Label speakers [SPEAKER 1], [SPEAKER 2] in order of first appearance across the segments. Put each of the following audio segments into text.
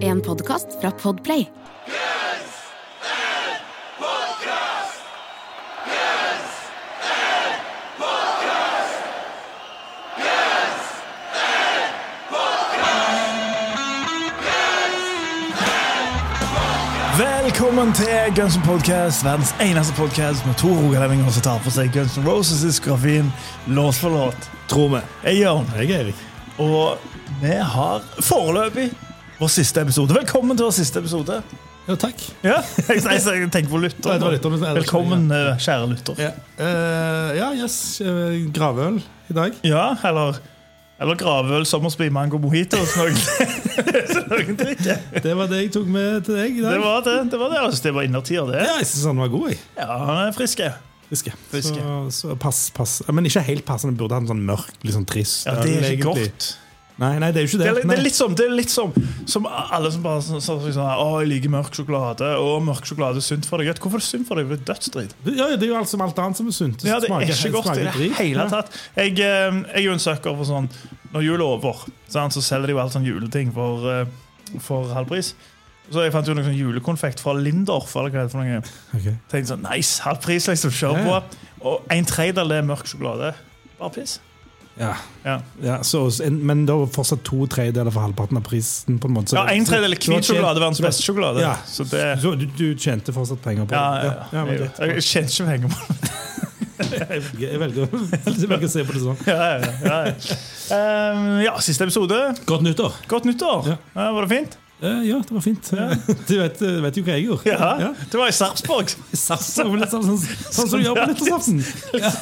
[SPEAKER 1] En podkast fra Podplay.
[SPEAKER 2] Velkommen til Guns N' Podcast, verdens eneste podcast med to rogalendinger som tar for seg Guns N' Roses' grafin låt for låt.
[SPEAKER 3] Tror vi.
[SPEAKER 2] Jeg er Jørn,
[SPEAKER 3] Jeg er Erik.
[SPEAKER 2] Og vi har foreløpig vår siste episode. Velkommen til vår siste episode.
[SPEAKER 3] Ja, takk.
[SPEAKER 2] Ja, jeg, jeg, jeg tenker på lytter. Velkommen, eh, kjære lytter.
[SPEAKER 3] Ja, uh, ja yes. graveøl Gravøl i dag.
[SPEAKER 2] Ja, eller, eller gravøl, sommersby, mango, mojito. noen- noen.
[SPEAKER 3] Det var det jeg tok med til deg i dag.
[SPEAKER 2] Det var det. det, var det. Jeg synes det var innertier, det.
[SPEAKER 3] Ja, jeg syns han var god. jeg.
[SPEAKER 2] Ja, han er frisk. jeg.
[SPEAKER 3] Friske.
[SPEAKER 2] Friske.
[SPEAKER 3] Så, så pass, pass. Men ikke helt passende. Burde ha en sånn mørk, litt sånn trist
[SPEAKER 2] Ja, det er ikke
[SPEAKER 3] egentlig.
[SPEAKER 2] godt.
[SPEAKER 3] Nei, nei, det er jo ikke
[SPEAKER 2] Det
[SPEAKER 3] det.
[SPEAKER 2] er, det er litt som, det er litt som, som alle som bare sånn, sånn, sånn Å, jeg liker mørk sjokolade. Å, mørk sjokolade er sunt for deg. Hvorfor er det sunt for deg? Det er dødsdrit.
[SPEAKER 3] Ja, det er jo alt som alt annet som er sunt.
[SPEAKER 2] Ja, det er
[SPEAKER 3] smaker-
[SPEAKER 2] ikke godt i
[SPEAKER 3] smaker
[SPEAKER 2] det
[SPEAKER 3] drit.
[SPEAKER 2] hele tatt. Jeg, eh, jeg er jo en søker for sånn Når jul er over, sant, så selger de jo alt sånn juleting for, eh, for halv pris. Så jeg fant jo noe sånn julekonfekt fra Lindorf. Eller hva det er for noe.
[SPEAKER 3] Okay.
[SPEAKER 2] Tenkte sånn, nice, halv pris, liksom. Kjør på.
[SPEAKER 3] ja.
[SPEAKER 2] Og en tredjedel er mørk sjokolade. Bare piss.
[SPEAKER 3] Ja.
[SPEAKER 2] Ja.
[SPEAKER 3] Ja, så, men da var fortsatt to tredjedeler for halvparten av prisen. på en måte. Så-
[SPEAKER 2] Ja, En tredjedel er hvit sjokolade, verdens beste sjokolade.
[SPEAKER 3] Ja.
[SPEAKER 2] Så det
[SPEAKER 3] Så du, du tjente fortsatt penger på
[SPEAKER 2] Ja,
[SPEAKER 3] det?
[SPEAKER 2] ja, ja.
[SPEAKER 3] men
[SPEAKER 2] jeg, jeg tjente ikke penger på det.
[SPEAKER 3] Jeg velger, jeg velger, jeg velger å se på det sånn.
[SPEAKER 2] Ja, ja, ja, ja. Um, ja, siste episode.
[SPEAKER 3] Godt nyttår!
[SPEAKER 2] Godt nyttår.
[SPEAKER 3] Ja.
[SPEAKER 2] Ja, var det fint?
[SPEAKER 3] Eh, ja, det var fint. Du vet, du vet jo hva jeg gjorde.
[SPEAKER 2] Ja. Det var i Sarpsborg.
[SPEAKER 3] Sarpsborg sånn, som du gjør på nyttårsaften. Ja.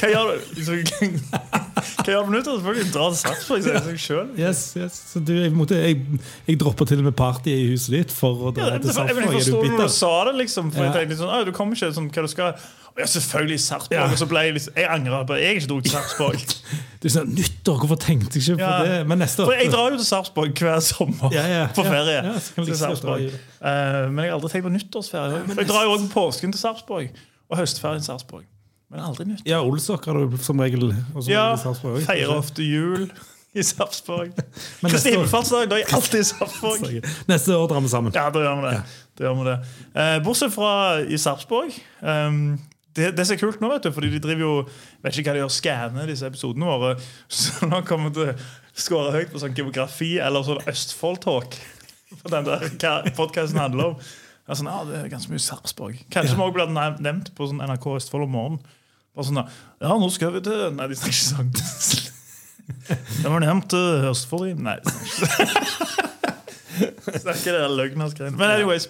[SPEAKER 2] Hva gjør du du på nyttår? Selvfølgelig drar til Sarpsborg. seg sjøl.
[SPEAKER 3] Yes, yes. Så du, jeg, måtte, jeg, jeg dropper til og med party i huset ditt for å dra
[SPEAKER 2] Ja,
[SPEAKER 3] til Sarpsborg.
[SPEAKER 2] jeg forstår når du sa det, liksom. For
[SPEAKER 3] Ja.
[SPEAKER 2] jeg tenkte sånn, du kommer ikke sånn, hva du skal Ja, selvfølgelig Sarpsborg.
[SPEAKER 3] Ja.
[SPEAKER 2] Og så ble jeg liksom Jeg angrer på at jeg ikke dro til Sarpsborg.
[SPEAKER 3] Du sa nyttår, hvorfor tenkte jeg ikke på
[SPEAKER 2] Ja.
[SPEAKER 3] det? Men neste år
[SPEAKER 2] For jeg drar jo til Sarpsborg hver sommer
[SPEAKER 3] Ja, ja,
[SPEAKER 2] på ferie.
[SPEAKER 3] Ja,
[SPEAKER 2] til Sarpsborg. Eh, men jeg har aldri tenkt på nyttårsferie. For jeg drar jo også på påsken til Sarpsborg. Og høstferien til Sarpsborg. Men aldri nytt.
[SPEAKER 3] Ja, Olsok har du som regel.
[SPEAKER 2] Ja, feirer ofte jul i Sarpsborg.
[SPEAKER 3] Men
[SPEAKER 2] Kristi himmelfartsdag, da er jeg alltid i Sarpsborg.
[SPEAKER 3] Neste år drar vi sammen.
[SPEAKER 2] Ja, da gjør vi det. Da gjør vi det. Eh, bortsett fra i Sarpsborg. Um, det, det som er kult nå, vet du, fordi de driver jo vet ikke hva de gjør, skanner disse episodene våre. Så nå kommer vi til å skåre høyt på sånn geografi eller sånn Østfold-talk. For den der hva podkasten handler om. Det er sånn, ja, det er ganske mye Sarpsborg. Kanskje vi også blir nevnt på sånn NRK Østfold om morgenen. Bare sånn, ja, nå skal vi til Nei, de snakker ikke sånn. Det var nevnt uh, Østfold i Nei. snakker ikke Snakker det der løgnersgreiene. Men anyways,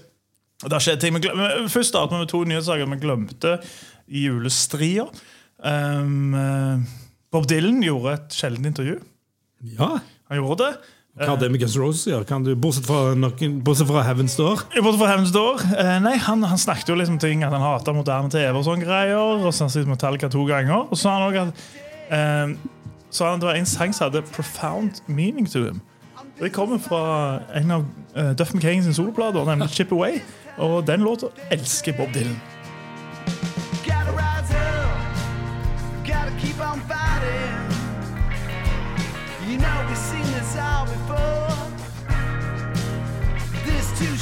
[SPEAKER 2] det har skjedd ting. Men Først starter vi med to nyhetssaker vi glemte i julestria. Um, Bob Dylan gjorde et sjeldent intervju.
[SPEAKER 3] Ja,
[SPEAKER 2] Han gjorde det.
[SPEAKER 3] Hva har det med Guns Roses å gjøre? Bortsett fra, noen, bortsett fra Heaven's Door?
[SPEAKER 2] Bortsett fra Heavens Door. Eh, nei, han, han snakket jo liksom ting at han hater moderne TV og sånne greier. Og så har han sett Metallica to ganger. Og så sa han også at eh, så han, det var en sang som hadde 'profound meaning to him'. Og Det kommer fra en av uh, Duff McCain sin soloplater, nemlig 'Chip Away'. Og den låta elsker Bob Dylan.
[SPEAKER 4] Get rise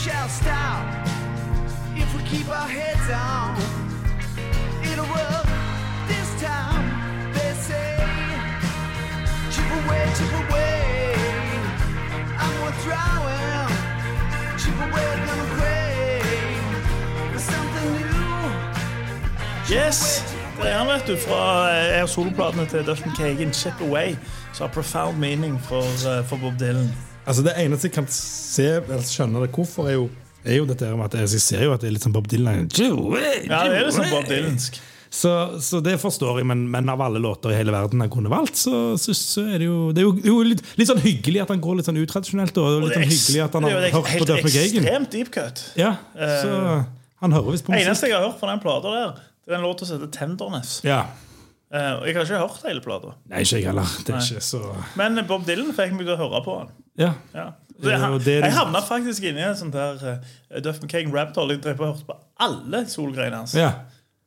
[SPEAKER 4] shall stop if we keep our heads on. It'll work this time, they say. Chip away, chip away. I'm worth throwing. Chip away, gonna pray for something new.
[SPEAKER 2] Yes! Det er han, vet du. Fra er soloplatene til Duff McKagan, 'Chip Away', som har profound meaning for, eh, for Bob Dylan.
[SPEAKER 3] Altså Det eneste jeg kan se eller skjønne det hvorfor, er jo, er jo dette her med at jeg, jeg ser jo at det er litt sånn Bob Dylan.
[SPEAKER 2] Ja, det er liksom Bob Dylansk.
[SPEAKER 3] Så, så det forstår jeg, men, men av alle låter i hele verden han kunne valgt, så, så, så er det jo, det er jo, jo litt, litt sånn hyggelig at han går litt sånn utradisjonelt. Og litt sånn hyggelig at han
[SPEAKER 2] det er
[SPEAKER 3] har
[SPEAKER 2] jo
[SPEAKER 3] hørt på
[SPEAKER 2] helt
[SPEAKER 3] Duff McKagan.
[SPEAKER 2] ekstremt deep cut.
[SPEAKER 3] Ja, så han hører visst på musikk.
[SPEAKER 2] eneste jeg har hørt fra den plata der, det er den låta som heter 'Tenderness'.
[SPEAKER 3] Ja.
[SPEAKER 2] Uh, og jeg har ikke hørt hele plata.
[SPEAKER 3] Nei, ikke jeg heller. Det er
[SPEAKER 2] Men Bob Dylan fikk meg til å høre på han.
[SPEAKER 3] Ja.
[SPEAKER 2] Ja. Jeg,
[SPEAKER 3] er-
[SPEAKER 2] jeg havna faktisk inni en sånn der uh, Duff rabbit hole. Jeg drev og hørte på alle solgreiene hans.
[SPEAKER 3] ja.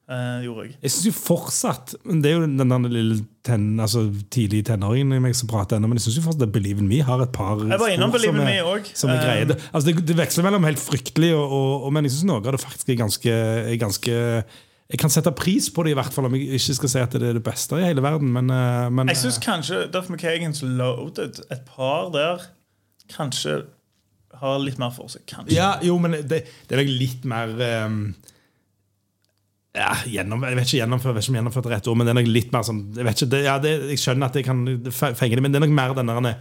[SPEAKER 2] Uh, jeg.
[SPEAKER 3] Jeg syns jo fortsatt men Det er jo den der lille ten, altså, tidlige tenåringen i meg som prater ennå, men jeg syns jo fortsatt at Believe in Me har et par
[SPEAKER 2] Jeg var innom Believe in Me også.
[SPEAKER 3] Som er greie. Det, altså, det, det veksler mellom helt fryktelig, og, og, og, men jeg syns noe av det faktisk er ganske, er ganske Jeg kan sette pris på det, i hvert fall om jeg ikke skal si at det er det beste i hele verden. Men, eh, men
[SPEAKER 2] Jeg syns kanskje Duff McKagans Loaded, et par der, kanskje har litt mer for seg. Kanskje.
[SPEAKER 3] Ja, jo, men det, det er vel litt mer um, ja, gjennom, Jeg vet ikke gjennomfør, vet ikke om gjennomført er rett ord, men det er nok litt mer sånn Jeg vet ikke, det, ja, det, jeg skjønner at jeg kan fenge det, men det er nok mer den der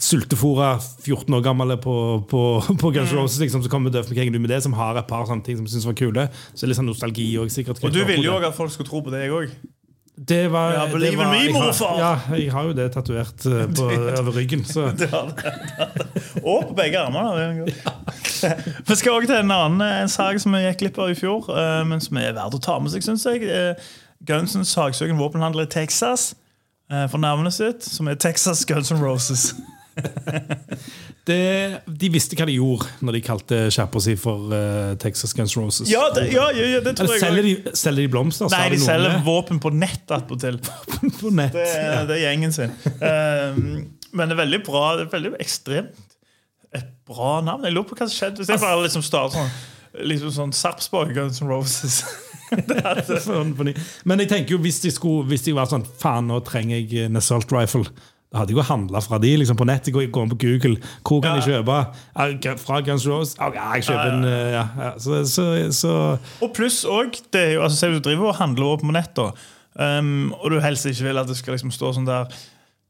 [SPEAKER 3] sultefòra 14 år gamle på, på, på Guns mm. Roses, liksom, som kommer døv med med det, som har et par sånne ting som syns var kule. Så litt sånn nostalgi og sikkert
[SPEAKER 2] Og du ville jo òg at folk skulle tro på det, jeg òg.
[SPEAKER 3] Det var,
[SPEAKER 2] Ja,
[SPEAKER 3] det var
[SPEAKER 2] in me,
[SPEAKER 3] jeg har-
[SPEAKER 2] morfar!
[SPEAKER 3] Ja, jeg har jo det tatovert eh, over ryggen. Så.
[SPEAKER 2] Og på begge armene. det er. Vi skal også til en annen en sak som vi gikk glipp av i fjor, eh, men som er verdt å ta med seg, Synes jeg. Gunsons Gunsens saksøker en våpenhandler i Texas eh, for navnet sitt, som er Texas Guns N' Roses.
[SPEAKER 3] Det, de visste hva de gjorde når de kalte skjerpa si for uh, Texas Guns Roses.
[SPEAKER 2] Ja, det, ja, ja, det tror jeg
[SPEAKER 3] selger de, selger de blomster?
[SPEAKER 2] Nei, de selger
[SPEAKER 3] med.
[SPEAKER 2] våpen på nett attpåtil.
[SPEAKER 3] på nett.
[SPEAKER 2] Det, det er gjengen sin. Um, men det er veldig bra. Det er veldig ekstremt et bra navn. Jeg lurer på hva som skjedde hvis jeg bare liksom starter sånn liksom sånn Sarpsborg Guns N' Roses.
[SPEAKER 3] Sånn. Men jeg tenker jo hvis de, skulle, hvis de var sånn Faen, nå trenger jeg en assault rifle. Da hadde jeg jo handla fra de liksom på nettet. Gå inn på Google. Hvor kan
[SPEAKER 2] Ja.
[SPEAKER 3] jeg kjøpe? Fra Guns Rose? Ja, jeg kjøper en eh, ja, ja. Så, så, så
[SPEAKER 2] og pluss òg altså, du driver og handler opp på nett, um, og du helst ikke vil at det skal liksom stå sånn der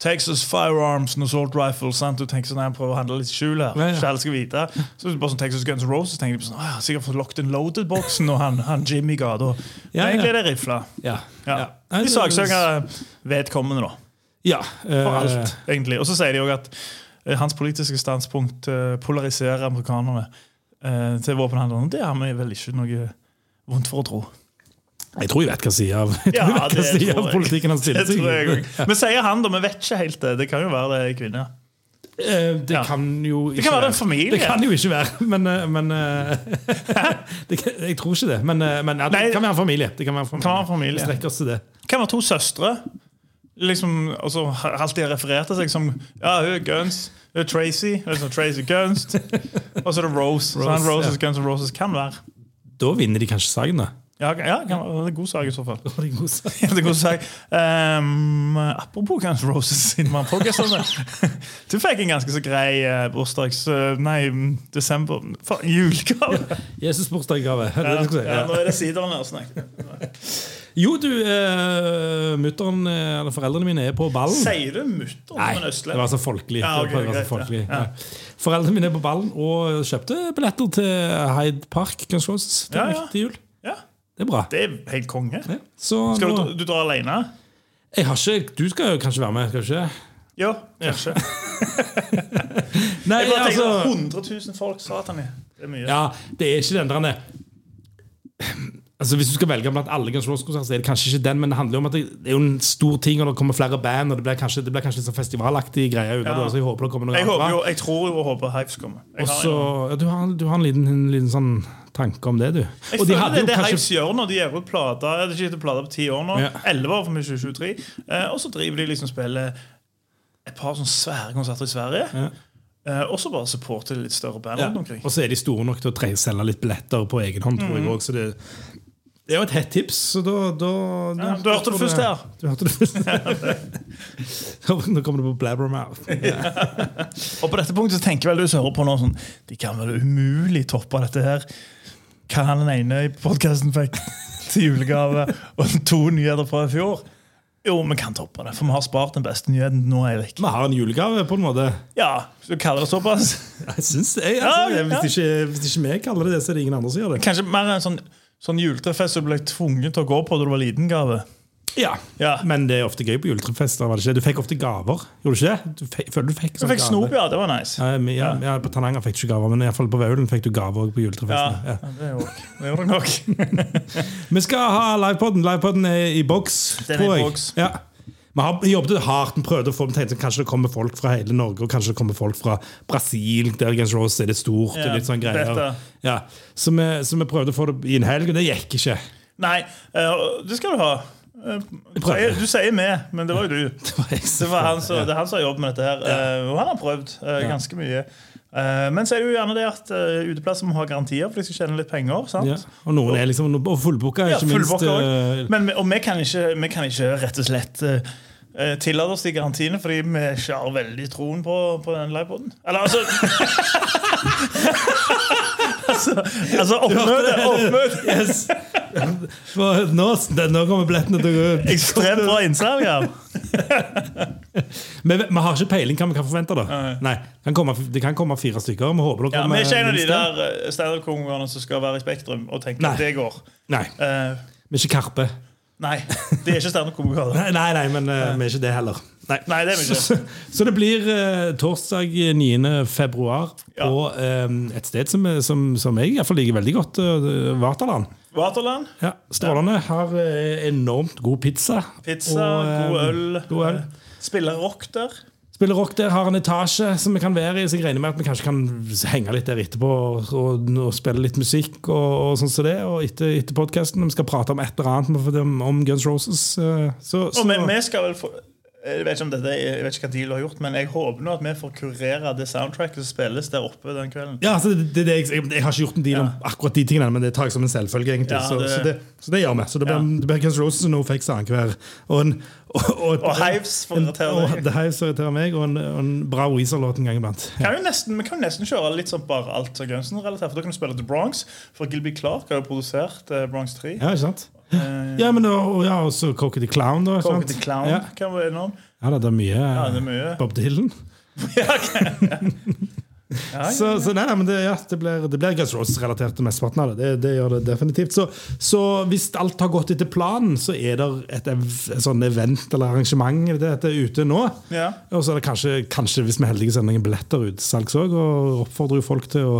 [SPEAKER 2] Texas Firearms and Assault Rifles. Sant? Du tenker sånn, jeg prøver å handle litt skjul her.
[SPEAKER 3] Ja, ja.
[SPEAKER 2] Ikke alle skal vite. Så bare sånn Texas Guns Roses tenker de sånn, ah, Sikkert fått locked and loaded-boksen og han, han Jimmy ga da.
[SPEAKER 3] Ja,
[SPEAKER 2] egentlig er det rifla.
[SPEAKER 3] Ja.
[SPEAKER 2] Ja. De saksøker vedkommende, da.
[SPEAKER 3] Ja. eh,
[SPEAKER 2] For alt, egentlig. Og så sier de òg at eh, hans politiske standpunkt eh, polariserer amerikanerne eh, til våpenhandlerne. Det har vi vel ikke noe vondt for å tro.
[SPEAKER 3] Jeg tror jeg vet hva side av, jeg tror jeg vet hva side av politikken han stiller
[SPEAKER 2] Det
[SPEAKER 3] seg
[SPEAKER 2] tror jeg
[SPEAKER 3] i.
[SPEAKER 2] Men sier han, da? Vi vet ikke helt det. Det kan jo være det er kvinne.
[SPEAKER 3] Eh, Det
[SPEAKER 2] Ja.
[SPEAKER 3] kan jo ikke
[SPEAKER 2] Det kan være en familie.
[SPEAKER 3] Det kan jo ikke være, men, men det kan, Jeg tror ikke det. Men, men ja, det
[SPEAKER 2] Nei.
[SPEAKER 3] kan være en familie. Det kan være en familie.
[SPEAKER 2] Kan være en familie.
[SPEAKER 3] Vi strekker oss til det.
[SPEAKER 2] Det kan være to søstre. Liksom, og så har alltid til seg som Ja, hun er Guns. Hun er Tracy. Hun er Tracy Guns. Og så er det Rose. så han
[SPEAKER 3] Rose,
[SPEAKER 2] Roses,
[SPEAKER 3] ja.
[SPEAKER 2] Guns og Roses kan være.
[SPEAKER 3] Da vinner de kanskje saken, da.
[SPEAKER 2] Ja, ja det er god sak i så fall.
[SPEAKER 3] Det en god sak.
[SPEAKER 2] Ja, det er god sak. Um, apropos Guns Roses, siden man podcastene. Du fikk en ganske så grei uh, bursdags... Uh, nei, desember for, Julegave.
[SPEAKER 3] Ja, du skal si?
[SPEAKER 2] Ja, nå er det sideren her snakk.
[SPEAKER 3] Jo, du, uh, mutteren, eller foreldrene mine er på ballen.
[SPEAKER 2] Sier du mutter'n?
[SPEAKER 3] Nei, det var så folkelig.
[SPEAKER 2] Ja,
[SPEAKER 3] okay, var så
[SPEAKER 2] greit,
[SPEAKER 3] folkelig.
[SPEAKER 2] ja.
[SPEAKER 3] Ja. Foreldrene mine er på ballen og kjøpte billetter til Hyde Park Guns Roses
[SPEAKER 2] Ja, ja.
[SPEAKER 3] til jul. Det er bra.
[SPEAKER 2] det er helt konge.
[SPEAKER 3] Ja. Så
[SPEAKER 2] Skal
[SPEAKER 3] nå,
[SPEAKER 2] du, du dra alene?
[SPEAKER 3] jeg har ikke, du skal jo kanskje være med, skal du ikke?
[SPEAKER 2] Ja, kanskje.
[SPEAKER 3] Nei,
[SPEAKER 2] Jeg bare tenker
[SPEAKER 3] altså
[SPEAKER 2] 100 000 folk, satan. i. Det er mye.
[SPEAKER 3] Ja, det er ikke den der Altså Hvis du skal velge blant alle Guns N' Roses-konserter, så er det kanskje ikke den, men det handler jo om at det, det er jo en stor ting, og det kommer flere band, og det blir kanskje, det blir kanskje litt sånn festivalaktig greie ut av det. Så jeg håper det kommer noe
[SPEAKER 2] Jeg,
[SPEAKER 3] annet
[SPEAKER 2] håper
[SPEAKER 3] bra.
[SPEAKER 2] jo, jeg tror jo og håper Hives kommer. Jeg,
[SPEAKER 3] Og
[SPEAKER 2] har
[SPEAKER 3] så,
[SPEAKER 2] jo-
[SPEAKER 3] ja, du, har, du har en liten, en liten sånn tanke om det, du.
[SPEAKER 2] jeg
[SPEAKER 3] Og de hadde
[SPEAKER 2] det det
[SPEAKER 3] kanskje
[SPEAKER 2] Hives gjør nå. de gir ut plater. Det er ikke plater på ti år nå.
[SPEAKER 3] Ja.
[SPEAKER 2] Elleve år for meg 2023. Eh, og så driver de liksom spiller et par sånne svære konserter i Sverige.
[SPEAKER 3] Ja.
[SPEAKER 2] Eh, og så bare supporter de litt større band
[SPEAKER 3] ja. Og så er de store nok til å selge litt billetter på egen hånd, tror jeg også. Så det, det er jo et hett tips. Så da, da, da
[SPEAKER 2] Ja, du hørte det først her.
[SPEAKER 3] Du hørte det først Nå kommer det på Blabbermouth.
[SPEAKER 2] Og på dette punktet så tenker vel du som hører på nå sånn De kan vel umulig toppe dette her. Hva han den ene i podkasten fikk til julegave, og to nyheter fra i fjor. Jo, vi kan toppe det, for vi har spart den beste nyheten nå, Eirik.
[SPEAKER 3] Vi har en julegave, på en måte.
[SPEAKER 2] Ja, du kaller det såpass?
[SPEAKER 3] Jeg synes, jeg,
[SPEAKER 2] Ja,
[SPEAKER 3] altså,
[SPEAKER 2] ja.
[SPEAKER 3] hvis, ikke, hvis ikke vi kaller det det, så er det ingen andre som gjør det.
[SPEAKER 2] Kanskje mer en sånn, sånn juletrefest du ble tvunget til å gå på da du var liten gave.
[SPEAKER 3] Ja.
[SPEAKER 2] Ja.
[SPEAKER 3] Men det er ofte gøy på juletrefester. var det ikke? Du fikk ofte gaver. Gjorde du ikke det? Du fikk, du fikk
[SPEAKER 2] Du
[SPEAKER 3] sånn
[SPEAKER 2] fikk snop, ja. Det var nice.
[SPEAKER 3] Men- ja, ja, På Tananger fikk du ikke gaver, men i hvert fall på Vaulen fikk du gaver på juletrefestene. Ja.
[SPEAKER 2] det det gjorde jeg nok.
[SPEAKER 3] Vi skal ha livepoden. Livepoden er i boks.
[SPEAKER 2] Den er i boks.
[SPEAKER 3] Ja. Vi har jobbet hardt, vi prøvde å få til tenkte Kanskje det kommer folk fra hele Norge, og kanskje det kommer folk fra Brasil, der Guns Rose er det stort.
[SPEAKER 2] Ja,
[SPEAKER 3] litt sånn greier. Ja. Så, vi, så vi prøvde å få det i en helg, og det gikk ikke.
[SPEAKER 2] Nei, eh, det skal du ha. Eh, Du sier, vi, med, men det var jo du.
[SPEAKER 3] Det var
[SPEAKER 2] Det, var han som, det han som har jobbet med dette her. eh, Og han har prøvd eh, ganske mye. Men så er det jo gjerne det at uh, uteplasser må ha garantier, for de skal tjene litt penger. sant?
[SPEAKER 3] Ja. Og noen er liksom og fullbooka,
[SPEAKER 2] Ja,
[SPEAKER 3] minst.
[SPEAKER 2] også. Men, og vi kan, ikke, vi kan ikke rett og slett uh, tillate oss de garantiene, fordi vi ikke har veldig troen på, på den livepoden. Eller altså Altså, altså oppmøte! oppmøte.
[SPEAKER 3] Yes. Nå, nå kommer billettene til å gå ut.
[SPEAKER 2] Ekstremt bra innsalg her.
[SPEAKER 3] Men vi, har ikke peiling hva vi kan forvente. da Nei, det kan komme, Det kan komme fire stykker. Vi håper det
[SPEAKER 2] Ja, er ikke en av de der eh, standup-komikerne som skal være i Spektrum og tenke at det går.
[SPEAKER 3] Nei,
[SPEAKER 2] uh,
[SPEAKER 3] vi er ikke Karpe.
[SPEAKER 2] nei, de er ikke standup-komikere.
[SPEAKER 3] Nei, nei, nei men uh, vi er ikke det heller. Nei,
[SPEAKER 2] Nei, det er vi ikke.
[SPEAKER 3] Så, så det blir uh, torsdag 9. februar
[SPEAKER 2] Ja.
[SPEAKER 3] på eh, et sted som, som, som jeg fall liker veldig godt, uh, Vaterland.
[SPEAKER 2] Waterland.
[SPEAKER 3] Ja, Strålende. Har eh, enormt god pizza.
[SPEAKER 2] Pizza,
[SPEAKER 3] Og, eh,
[SPEAKER 2] god øl.
[SPEAKER 3] god øl.
[SPEAKER 2] eh, Spiller rock der.
[SPEAKER 3] Spiller rock der, har en etasje som vi kan være i, så jeg regner med at vi kanskje kan henge litt der etterpå og, og, og spille litt musikk og, og sånn som det. Og etter, etter podkasten vi skal prate om et eller annet om, om Guns Roses. eh, Så, så,
[SPEAKER 2] Og vi, vi skal vel få jeg vet ikke om dette, jeg vet ikke hva deal har gjort, men jeg håper nå at vi får kurere det soundtracket som spilles der oppe den kvelden.
[SPEAKER 3] ja, altså, det, det, jeg, jeg har ikke gjort en deal om akkurat de tingene, men det tar jeg som en selvfølge. egentlig
[SPEAKER 2] Ja,
[SPEAKER 3] så,
[SPEAKER 2] det-
[SPEAKER 3] så, det, så det gjør vi. Så det blir,
[SPEAKER 2] Ja.
[SPEAKER 3] blir Guns Roses og No Fakes annenhver. Og, en- og, og,
[SPEAKER 2] Og Hives for å irritere
[SPEAKER 3] og,
[SPEAKER 2] deg.
[SPEAKER 3] The Hives for å irritere meg, og en, og en bra Weezer-låt en gang iblant. Ja.
[SPEAKER 2] Kan vi, nesten, vi kan jo nesten kjøre litt sånn bare alt som Gunsen-relatert. For da kan du spille The Bronx. For Gilby Clark har jo produsert eh, Bronx 3.
[SPEAKER 3] ja, ikke sant? Ja, men og, ja, også Cocky the Clown, da. Sant?
[SPEAKER 2] the Clown
[SPEAKER 3] Ja.
[SPEAKER 2] kan være noen.
[SPEAKER 3] Ja, det er mye,
[SPEAKER 2] Ja, det er mye.
[SPEAKER 3] Bob Dylan.
[SPEAKER 2] Ja. Ja,
[SPEAKER 3] Så, så nei, men det, ja, det blir, det blir Guns Roses-relatert til mesteparten av det. det. Det gjør det definitivt. Så, så hvis alt har gått etter planen, så er det et, et sånn event eller arrangement det heter, er ute nå.
[SPEAKER 2] Ja.
[SPEAKER 3] Og så er det kanskje, kanskje hvis vi er heldige, så er det noen billetter utsalgs òg. Og oppfordrer jo folk til å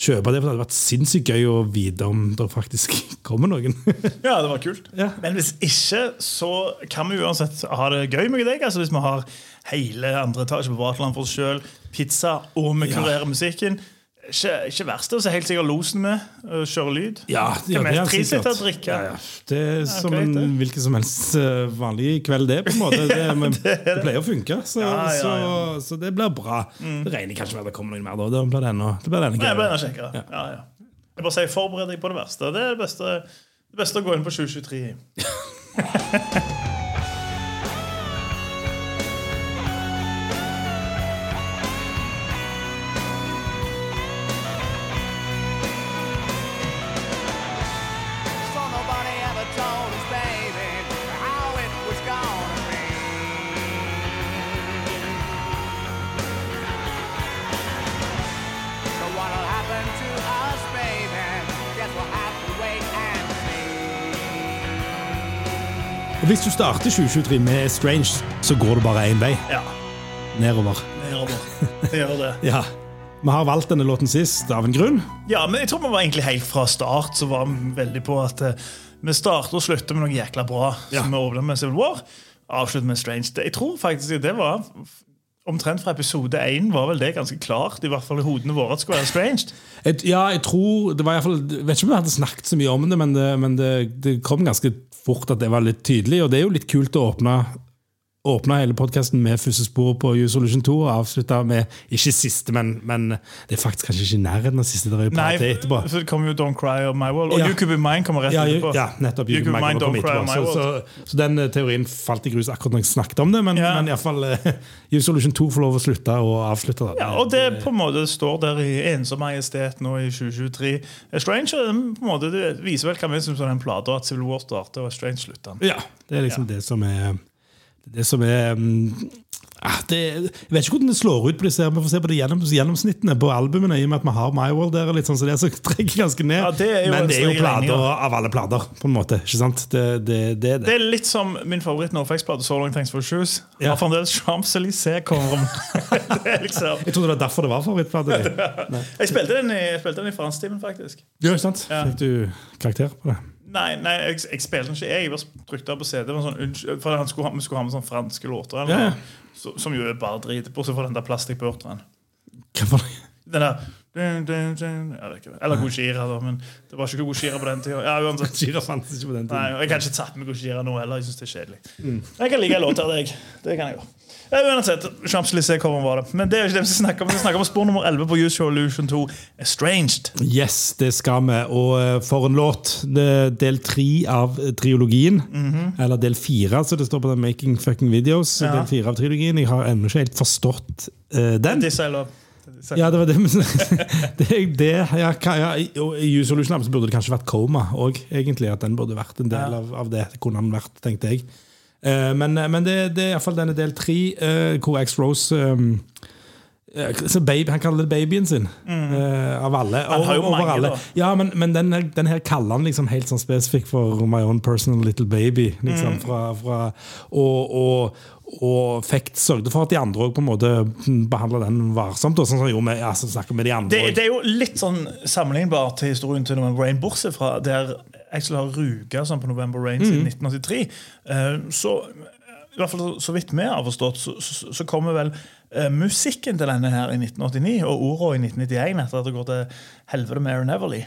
[SPEAKER 3] kjøpe det. For det hadde vært sinnssykt gøy å vite om det faktisk kommer noen.
[SPEAKER 2] ja, det var kult.
[SPEAKER 3] Ja.
[SPEAKER 2] Men hvis ikke, så kan vi uansett ha det gøy med deg. Altså Hvis vi har hele andre etasje på Vaterland for oss sjøl, pizza, og vi kurerer musikken. Ikke, ikke verst. Og så er helt sikkert losen med. og Kjøre lyd.
[SPEAKER 3] Ja,
[SPEAKER 2] ja,
[SPEAKER 3] det er sikkert.
[SPEAKER 2] drikke?
[SPEAKER 3] Ja, ja. Det er som en hvilken som helst eh, vanlig kveld, det. på en måte Det, men, det, pleier å funke, så. Så, så det blir bra. Det regner kanskje med at det kommer noen mer. da Det blir enda, det blir
[SPEAKER 2] denne kjekkere. Ja, ja. Jeg bare sier forbered deg på det verste. Det er det beste, det beste å gå inn på 2023 i.
[SPEAKER 3] Hvis du starter 2023 med Strange, så går det bare én vei.
[SPEAKER 2] Ja,
[SPEAKER 3] Nedover.
[SPEAKER 2] nedover. Det gjør det.
[SPEAKER 3] Ja. Vi har valgt denne låten sist av en grunn.
[SPEAKER 2] Ja, men jeg tror vi var egentlig helt fra start så var vi veldig på at uh, vi starter og slutter med noe jækla bra.
[SPEAKER 3] Ja.
[SPEAKER 2] Som vi åpner med Civil War, avslutter med Strange. Jeg tror faktisk det var Omtrent fra episode én var vel det ganske klart, i hvert fall i hodene våre, at det skulle være Strange.
[SPEAKER 3] Et, ja, jeg tror det var i hvert fall, Jeg vet ikke om vi hadde snakket så mye om det, men, det, men det, det kom ganske fort at det var litt tydelig. Og det er jo litt kult å åpne Åpna hele podkasten med første spor på U-Solution 2 og avslutta med ikke siste, men, men det er faktisk kanskje ikke i nærheten av siste. Der er
[SPEAKER 2] Nei,
[SPEAKER 3] etterpå.
[SPEAKER 2] så det kommer jo Don't Cry on My World. Og
[SPEAKER 3] Ja.
[SPEAKER 2] You Could Be Mine kommer rett
[SPEAKER 3] Ja,
[SPEAKER 2] etterpå.
[SPEAKER 3] ja, nettopp.
[SPEAKER 2] You
[SPEAKER 3] You
[SPEAKER 2] Could Be
[SPEAKER 3] Mine
[SPEAKER 2] Don't Cry og My
[SPEAKER 3] Så,
[SPEAKER 2] World.
[SPEAKER 3] så, så den eh, teorien falt i grus akkurat når jeg snakket om det, men,
[SPEAKER 2] Ja.
[SPEAKER 3] men iallfall uh, U-Solution 2 får lov å slutte og avslutte. det.
[SPEAKER 2] Ja, og det på en måte står der i ensom majestet nå i 2023. Strange på en måte, det viser vel hva vi syns om den plata, at Civil War starter og Strange slutter.
[SPEAKER 3] Ja, det er liksom det som er Det som er mm, ah, det, Jeg vet ikke hvordan det slår ut på disse her, Vi får se på det gjennom, gjennomsnittene på albumene, i og med at vi har My World der, litt sånn, så det er så trekker ganske ned.
[SPEAKER 2] Ja, det
[SPEAKER 3] Men det er jo plater
[SPEAKER 2] ja.
[SPEAKER 3] av alle plater, på en måte. ikke sant? Det, det, det det.
[SPEAKER 2] Er litt som min favoritt NoFX-plate, So Long Thanks for Shoes.
[SPEAKER 3] Ja.
[SPEAKER 2] Har fremdeles Champs-Élysées-coveren. er liksom
[SPEAKER 3] Jeg trodde det var derfor det var favorittplate.
[SPEAKER 2] Jeg spilte den i, jeg spilte den i fransktimen, faktisk.
[SPEAKER 3] Ja, ikke sant? Fikk du karakter på det?
[SPEAKER 2] Nei, nei jeg, jeg spilte den ikke. Jeg bare trykte på CD. Sånn, for skulle ha, Vi skulle ha med sånne franske låter, eller
[SPEAKER 3] ja.
[SPEAKER 2] så, som jo er bare drit. Bortsett fra den der plastikkbørteren. Den der dun, dun, dun. Er. Eller Gojira, da, men det var ikke Gojira på den tida. Ja,
[SPEAKER 3] Gojira fantes ikke på den tiden.
[SPEAKER 2] Jeg kan ikke tatt med Gojira nå heller. Jeg synes det er kjedelig. Jeg kan like en låt av deg. Det kan jeg gjøre. Uansett, Champs-Élysées kommer bare. Men det er jo ikke det vi skal snakke om. Vi snakker om spor nummer 11 på Use Your Illusion 2, Estranged.
[SPEAKER 3] Yes, det skal vi. Og eh, for en låt. Del tre av triologien. Eller del fire, så det står på den Making Fucking Videos.
[SPEAKER 2] Ja.
[SPEAKER 3] Del fire av triologien. Jeg har ennå ikke helt forstått uh, den.
[SPEAKER 2] Disse
[SPEAKER 3] Ja, det var det. Men det, det ja, ja, i- Use Your Lab burde det kanskje vært Coma òg, egentlig. At den burde vært en del av, av det. Det kunne han vært, tenkte jeg. Eh, men men det, det er iallfall denne del tre, eh, hvor X-Rose um, eh, baby, Han kaller det babyen sin, Mm. av alle.
[SPEAKER 2] Han har jo
[SPEAKER 3] over
[SPEAKER 2] mange,
[SPEAKER 3] alle. Ja, men, men den, her, den her kaller han liksom helt sånn spesifikk for My Own Personal Little Baby. Liksom,
[SPEAKER 2] Mm.
[SPEAKER 3] fra, fra, og, og, og fikk sørgde for at de andre òg behandla den varsomt. Og sånn som med, altså, med de andre
[SPEAKER 2] Det, det er jo litt sånn sammenlignbart til historien til Rain, bortsett fra der Axel har ruga sånn på November Rain siden 1983. Eh, så i hvert fall så vidt vi har forstått, så, så, så kommer vel eh, musikken til denne her i 1989 og ordene i 1991 etter at det går til helvete med Aaron Everly.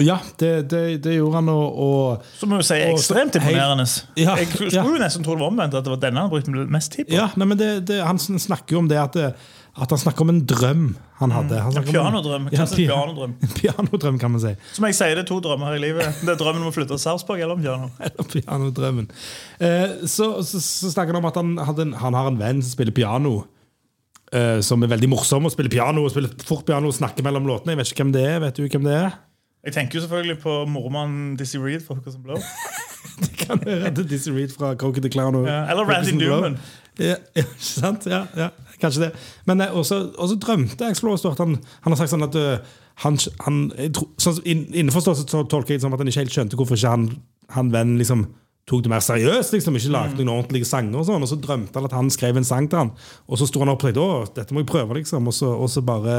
[SPEAKER 3] Ja, det, det, det gjorde han, og, og
[SPEAKER 2] Som jo si ekstremt imponerende.
[SPEAKER 3] Ja,
[SPEAKER 2] jeg skulle
[SPEAKER 3] ja.
[SPEAKER 2] jo nesten tro det var omvendt, at det var denne han brukte mest tid på.
[SPEAKER 3] Ja, nei, men det, det, Han snakker jo om det at, det, at han snakker om en drøm han hadde. Han en
[SPEAKER 2] pianodrøm.
[SPEAKER 3] Ja, pia-
[SPEAKER 2] pianodrøm.
[SPEAKER 3] En pianodrøm, kan man si.
[SPEAKER 2] Som jeg sier, det er to drømmer her i livet. Det er drømmen om å flytte til Sarpsborg eller om piano.
[SPEAKER 3] Eller pianodrømmen. Eh, så, så, så snakker han om at han, hadde en, han har en venn som spiller piano. eh, som er veldig morsom og spiller piano og spiller fort piano og snakker mellom låtene. Jeg vet ikke hvem det er. Vet du hvem det er?
[SPEAKER 2] Jeg tenker jo selvfølgelig på mormannen Dizzie Reed fra Hookers and Blow.
[SPEAKER 3] Det kan være det Dizzie Reed fra Coke the Clown. Og,
[SPEAKER 2] Ja, eller Randy. Newman.
[SPEAKER 3] Ja, ja, ikke sant? Ja, ja, kanskje det. Men og også, også drømte at han, han har sagt sånn at eh, han, han jeg sånn, inn- Innforstått så tolker jeg det som at han ikke helt skjønte hvorfor ikke han, han vennen liksom tok det mer seriøst. liksom, Ikke lagde noen ordentlige sanger. Og sånn, og så drømte han at han skrev en sang til han. Og så sto han opp og tenkte å, dette må jeg prøve, liksom. Og så, og så bare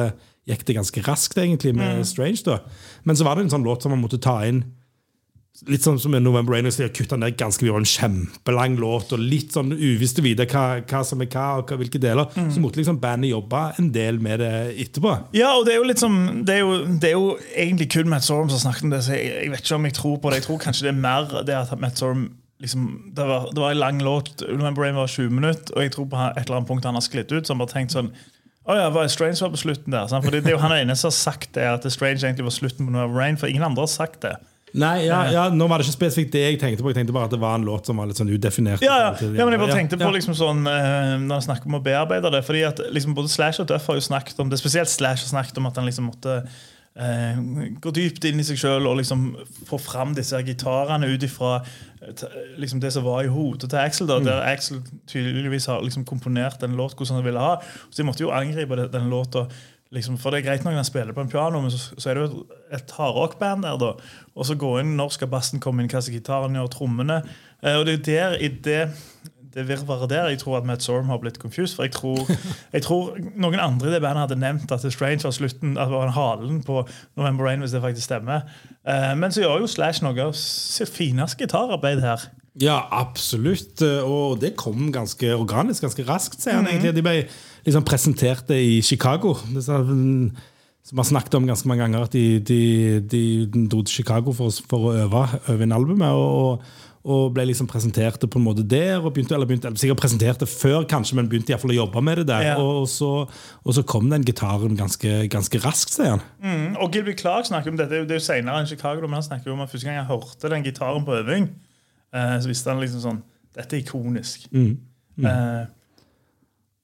[SPEAKER 3] gikk det ganske raskt, egentlig, med Strange. da. Men så var det en sånn låt som han måtte ta inn Litt sånn som med November Rain, så de har kutta ned ganske mye. var En kjempelang låt, og litt sånn uvisst å vite hva, hva som er hva, og hva, hvilke deler. Så måtte liksom bandet jobbe en del med det etterpå.
[SPEAKER 2] Ja, og det er jo litt som Det er jo, det er jo egentlig kun Matt Sorum som snakket om det, så jeg, jeg vet ikke om jeg tror på det. Jeg tror kanskje det er mer det at Matt Sorum liksom, det, var, det var en lang låt, November Rain var 20 minutter, og jeg tror på et eller annet punkt han har sklidd ut, så han bare tenkt sånn å ja, var Strange var på slutten der? Sant? Fordi det, er jo han eneste som har sagt det, at Strange egentlig var slutten på November Rain, for ingen andre har sagt det.
[SPEAKER 3] Nei, ja, ja, Nå var det ikke spesifikt det jeg tenkte på. Jeg tenkte bare at det var en låt som var litt sånn udefinert.
[SPEAKER 2] Ja, ja. ja men jeg bare tenkte
[SPEAKER 3] Ja,
[SPEAKER 2] på liksom sånn eh, Når han snakker om å bearbeide det Fordi at liksom både Slash og Duff har jo snakket om det Spesielt Slash har snakket om at han liksom måtte eh, gå dypt inn i seg selv og liksom få fram disse gitarene ut ifra eh, liksom det som var i hodet til Axel. da Der Axel tydeligvis har liksom komponert en låt hvordan han ville ha. Så de måtte jo angripe den låta. Liksom, for det er greit nok når han spiller på en piano, men så, så er det jo et, hardrockband der. da Og så gå inn når skal bassen komme inn, hva skal gitaren gjøre, trommene. Eh, og det er jo der i det det virvaret der jeg tror at Matt Sorum har blitt confused. For jeg tror, jeg tror noen andre i det bandet hadde nevnt at The Strange var slutten At det var en halen på November Rain, hvis det faktisk stemmer. Eh, men så gjør jo Slash noe av sitt fineste gitararbeid her.
[SPEAKER 3] Ja, absolutt. Og det kom ganske organisk, ganske raskt, sier han egentlig. De ble liksom presentert det i Chicago. Det Som har snakket om ganske mange ganger, at de, de, de dro til Chicago for, for å øve, øve inn albumet. Og, og ble liksom presenterte på en måte der. og begynte, eller begynte, eller Sikkert presenterte før, kanskje, men begynte i hvert fall å jobbe med det der.
[SPEAKER 2] Ja.
[SPEAKER 3] Og, så, og så kom den gitaren ganske, ganske raskt, sier han.
[SPEAKER 2] Mm, og Gilby Clark snakker om dette, det er jo- er senere enn Chicago, men han snakker om at første gang jeg hørte den gitaren på øving, eh, så visste han liksom sånn Dette er ikonisk. Eh,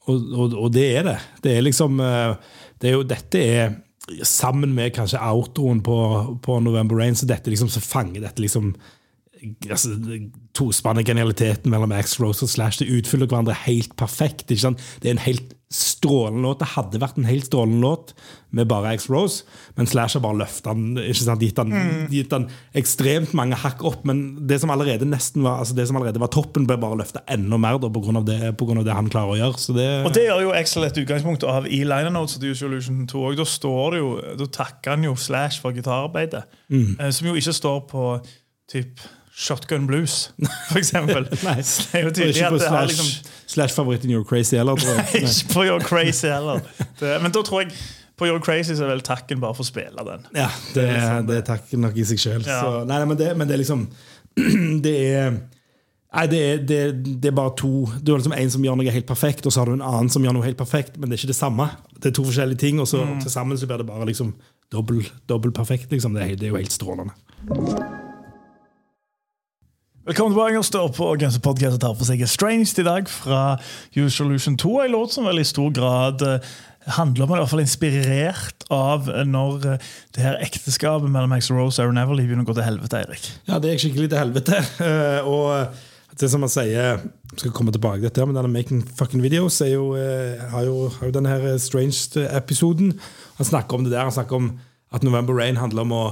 [SPEAKER 3] Og, og, og det er det. Det er liksom eh, det er jo, Dette er sammen med kanskje outroen på, på November Rain, så dette liksom så fanger dette liksom altså, tospannet genialiteten mellom Axe Rose og Slash. Det utfyller hverandre helt perfekt. Det er en helt strålende låt. Det hadde vært en helt strålende låt med bare X-Rose, men Slash har bare løftet den? Gitt, den, gitt den ekstremt mange hakk opp. Men det som allerede nesten var altså det som allerede var toppen, ble bare løfta enda mer da, på, grunn av det, på grunn av det han klarer å gjøre. Så det,
[SPEAKER 2] Og det gjør jo Excel et utgangspunkt av i liner notes til Use Illusion 2. Og da står det jo, da takker han jo Slash for gitararbeidet. mm. Som jo ikke står på typ Shotgun Blues, for eksempel.
[SPEAKER 3] Nei.
[SPEAKER 2] Det er jo tydelig
[SPEAKER 3] ikke på
[SPEAKER 2] at det har
[SPEAKER 3] Slash,
[SPEAKER 2] liksom
[SPEAKER 3] slash You're Crazy heller, tror jeg.
[SPEAKER 2] Ikke på Your Crazy heller. Men da tror jeg på You're Crazy så er vel takken bare for å spille den.
[SPEAKER 3] Ja, det, det er takken nok i seg sjøl.
[SPEAKER 2] Ja.
[SPEAKER 3] Nei, nei, men, det- men det er liksom Det er Nei, det er, det, det er bare to Du har liksom en som gjør noe helt perfekt, og så har du en annen som gjør noe helt perfekt, men det er ikke det samme. Det er to forskjellige ting, og så til sammen så blir det bare liksom dobbel, dobbel perfekt. Liksom. Det, er, det er jo helt strålende.
[SPEAKER 2] Velkommen tilbake og stå på Grense tar for seg Strange i dag fra Usual Lution 2. En låt som vel i stor grad eh, handler om, i hvert fall inspirert av eh, når eh, det her ekteskapet mellom Max Rose og Aaron Everly begynner å gå til helvete, Erik.
[SPEAKER 3] Ja, det gikk skikkelig til helvete. Eh, og det som man sier skal komme tilbake til dette, men denne Making Fucking Videos er jo, har, jo, har jo denne her Strange-episoden. Han snakker om det der. Han snakker om at November Rain handler om å,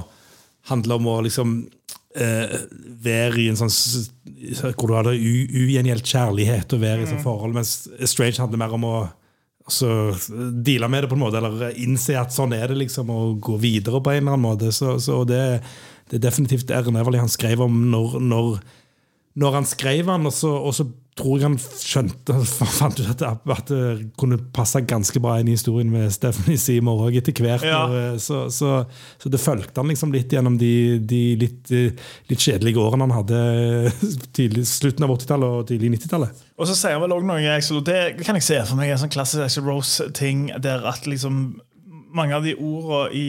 [SPEAKER 3] handler om å liksom eh, være i en sånn Hvor du har ugjengjeld kjærlighet og være i sånn forhold, mens Strange handler mer om å altså, deale med det på en måte, eller innse at sånn er det, liksom, og gå videre på en eller annen måte. Så, så det, det er definitivt R. Neverly han skrev om når, når, når han skrev han, og så, og så tror jeg han skjønte fant ut at at det kunne passe ganske bra inn i historien med Stephanie Seymour òg etter hvert.
[SPEAKER 2] Ja.
[SPEAKER 3] Så, så, så det fulgte han liksom litt gjennom de, de litt, litt kjedelige årene han hadde tidlig, slutten av 80-tallet og tidlig 90-tallet.
[SPEAKER 2] Og så sier han vel også noe det kan jeg se for meg er en sånn klassisk Axel Rose-ting, der at liksom mange av de ordene i,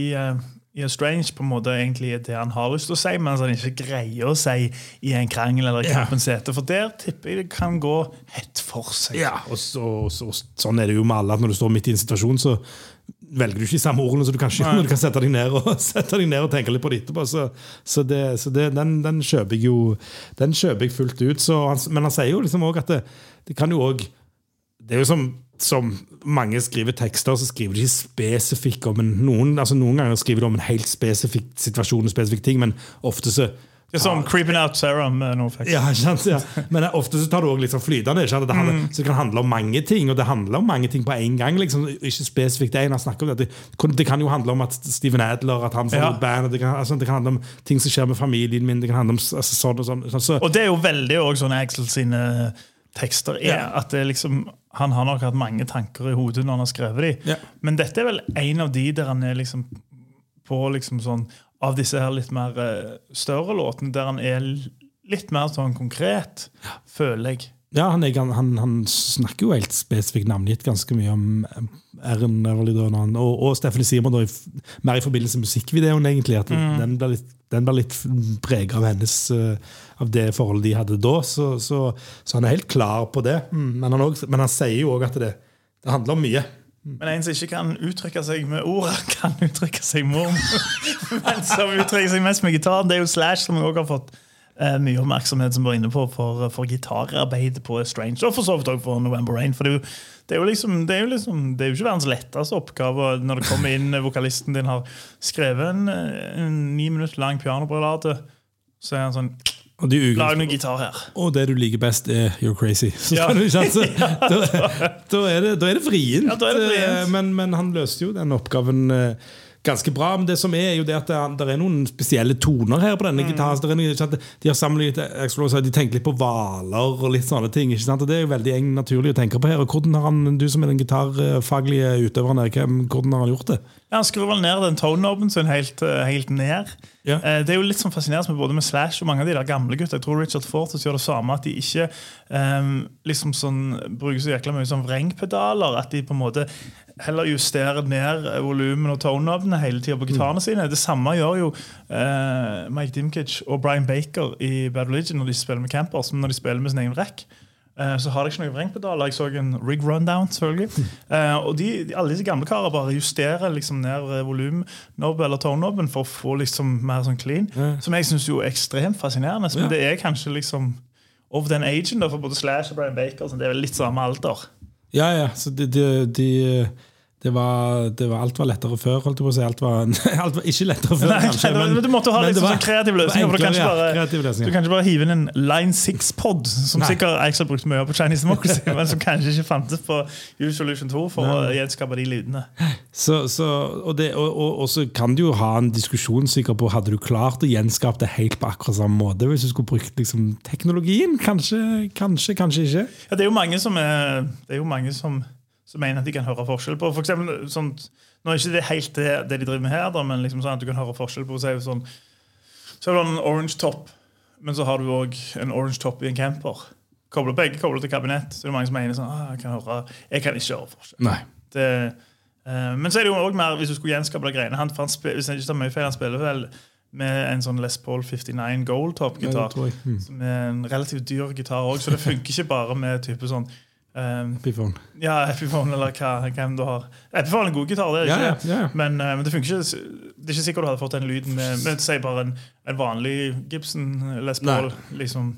[SPEAKER 2] i A Strange på en måte egentlig er det han har lyst til å si, men han ikke greier å si i en krangel eller i
[SPEAKER 3] Ja.
[SPEAKER 2] kampens hete. For der tipper jeg det kan gå hett for seg.
[SPEAKER 3] Ja, og, så, så, sånn er det jo med alle, at når du står midt i en situasjon, så velger du ikke de samme ordene, så du kan, ikke, du kan sette, deg ned og, sette deg ned og tenke litt på det etterpå. Så, så, det, så det, den, den kjøper jeg jo Den kjøper jeg fullt ut. Så han, men han sier jo liksom også at det, det kan jo òg Det er jo som, som mange skriver tekster, så skriver de ikke spesifikt om en noen, altså noen ganger skriver de om en helt spesifikk situasjon og spesifikk ting, men ofte så
[SPEAKER 2] Det er som Creeping Out Serum'. med
[SPEAKER 3] ja, sant? Ja. Men ofte så tar du også litt sånn flytende. Ikke? Det, handler, så det kan handle om mange ting, og det handler om mange ting på en gang. Liksom. Ikke spesifikt ene. han om Det. Det, kan- jo handle om at Steven Adler at han får
[SPEAKER 2] Ja.
[SPEAKER 3] band. Det kan, altså, det kan handle om ting som skjer med familien min. Det kan handle om altså, sånn og sånn. Så,
[SPEAKER 2] Og det er jo veldig også sånn Axel sine tekster er.
[SPEAKER 3] Ja.
[SPEAKER 2] At det liksom, han har nok hatt mange tanker i hodet når han har skrevet de.
[SPEAKER 3] Ja.
[SPEAKER 2] Men dette er vel en av de der han er liksom på liksom sånn Av disse her litt mer eh, større låtene, der han er litt mer sånn konkret, føler jeg.
[SPEAKER 3] Ja, han, han, han snakker jo helt spesifikt navngitt ganske mye om eh, når han- og, og Stephanie Simon, da, i mer i forbindelse med musikkvideoen, egentlig. At den ble litt, den ble litt preget av hennes eh, av det forholdet de hadde da. Så, så, så han er helt klar på det. Men, han, også, men han sier jo òg at det, det handler om mye.
[SPEAKER 2] Men en som ikke kan uttrykke seg med ord, kan uttrykke seg med ord. Men som uttrykker seg mest med gitaren, det er jo Slash, som også har fått eh, mye oppmerksomhet som vi var inne på for, for gitararbeid på Strange. Og for så vidt òg for November Rain. For det er jo, det er liksom, det er jo liksom, det er jo ikke verdens letteste oppgave når det kommer inn vokalisten din har skrevet en, en ni minutter lang pianobrillade. Så er han sånn
[SPEAKER 3] Og,
[SPEAKER 2] Lag noe gitar her.
[SPEAKER 3] og det du liker best, er You're Crazy. Så
[SPEAKER 2] Ja.
[SPEAKER 3] du ikke, altså, da, da, er det, da er det vrient.
[SPEAKER 2] Ja.
[SPEAKER 3] Eh, Men, men han løste jo den oppgaven eh, ganske bra. Men det som er, er jo det at det, er noen spesielle toner her på denne
[SPEAKER 2] Mm.
[SPEAKER 3] gitaren. De har sammenlignet de tenker litt på hvaler og litt sånne ting. Det er jo veldig naturlig å tenke på her. Og Hvordan har han, du som er den gitarfaglige utøveren, her, hvordan har han gjort det?
[SPEAKER 2] Ja, Han skrur vel ned den tone-knoben sin helt, eh, helt ned.
[SPEAKER 3] Ja.
[SPEAKER 2] Eh, Det er jo litt sånn fascinerende med både med Slash og mange av de der gamle gutta. Jeg tror Richard Fortes gjør det samme. At de ikke eh, liksom sånn, bruker så jækla mye sånn vrengpedaler. At de på en måte heller justerer ned volumen og tone-knobene hele tida på gitarene sine. Det samme gjør jo eh, Mike Dimkich og Brian Baker i Bad Religion når de spiller med Campers, men når de spiller med sin egen rekk. Eh, Så har de ikke noen vrengpedaler. Jeg så en rig rundown, selvfølgelig. Eh, og de, alle disse gamle karer bare justerer liksom ned eh, volumknobb eller tone-knobben for å få liksom mer sånn clean. Som jeg syns er ekstremt fascinerende. Men det er kanskje liksom of den agen da, for både Slash og Brian Baker. Så det er vel litt samme alder.
[SPEAKER 3] Ja, ja. Så de, de, de det var, det var, alt var lettere før, holdt jeg på å si. Alt var, alt var ikke lettere før,
[SPEAKER 2] Nei,
[SPEAKER 3] kanskje.
[SPEAKER 2] nei, men du måtte ha
[SPEAKER 3] det
[SPEAKER 2] sånn kreativ løsning. Du
[SPEAKER 3] ja,
[SPEAKER 2] du kan ikke bare hive inn en Line 6-pod, som
[SPEAKER 3] Nei.
[SPEAKER 2] sikkert har brukte mye på Chinese Democracy, men som kanskje ikke fantes på Usual Solution 2 for å gjenskape de lydene.
[SPEAKER 3] Så, så, og, det, og, og, og så kan du jo ha en diskusjon sikkert på Hadde du klart å gjenskape det helt på akkurat samme måte hvis du skulle brukt liksom, teknologien? Kanskje, kanskje, kanskje ikke.
[SPEAKER 2] Ja, det er jo mange som, er, det er jo mange som, som mener at de kan høre forskjell på for eksempel, sånt, Nå er ikke det helt det, det de driver med her, da, men liksom sånn at du kan høre forskjell på si, sånn, Så har du en orange top, men så har du òg en orange top i en camper. Kobler, begge kobler til kabinett. Så det er mange som mener sånn ah, Jeg kan høre, jeg kan ikke høre forskjell. Det, uh, men så er det jo også mer hvis du skulle gjenskape de greiene han, han Hvis jeg ikke tar mye feil, han spiller vel med en sånn Les Paul 59 Gold Top-gitar.
[SPEAKER 3] Mm.
[SPEAKER 2] som er en relativt dyr gitar òg, så det funker ikke bare med type sånn eh,
[SPEAKER 3] Epiphone.
[SPEAKER 2] Ja, Epiphone eller hva, hvem du har. Epiphone er en god gitar, det er ikke
[SPEAKER 3] ja, yeah.
[SPEAKER 2] Men, uh, men det funker ikke Det er ikke sikkert du hadde fått den lyden med, med si bare en, en vanlig Gibson Les Paul. Liksom.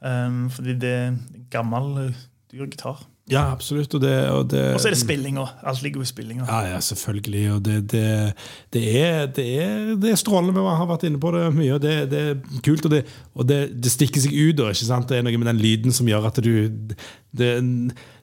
[SPEAKER 2] Um, fordi det er en gammel, eh, dyr gitar.
[SPEAKER 3] Ja, absolutt. Og det, og det,
[SPEAKER 2] Og så er det spillinga. Alt ligger jo i spillinga.
[SPEAKER 3] Ja, ja, selvfølgelig. Og det, det, det, er, det, er, det er strålende. Vi har vært inne på det mye. og Det, det er kult, og, det, og det, det stikker seg ut. Ikke sant? Det er noe med den lyden som gjør at du Det,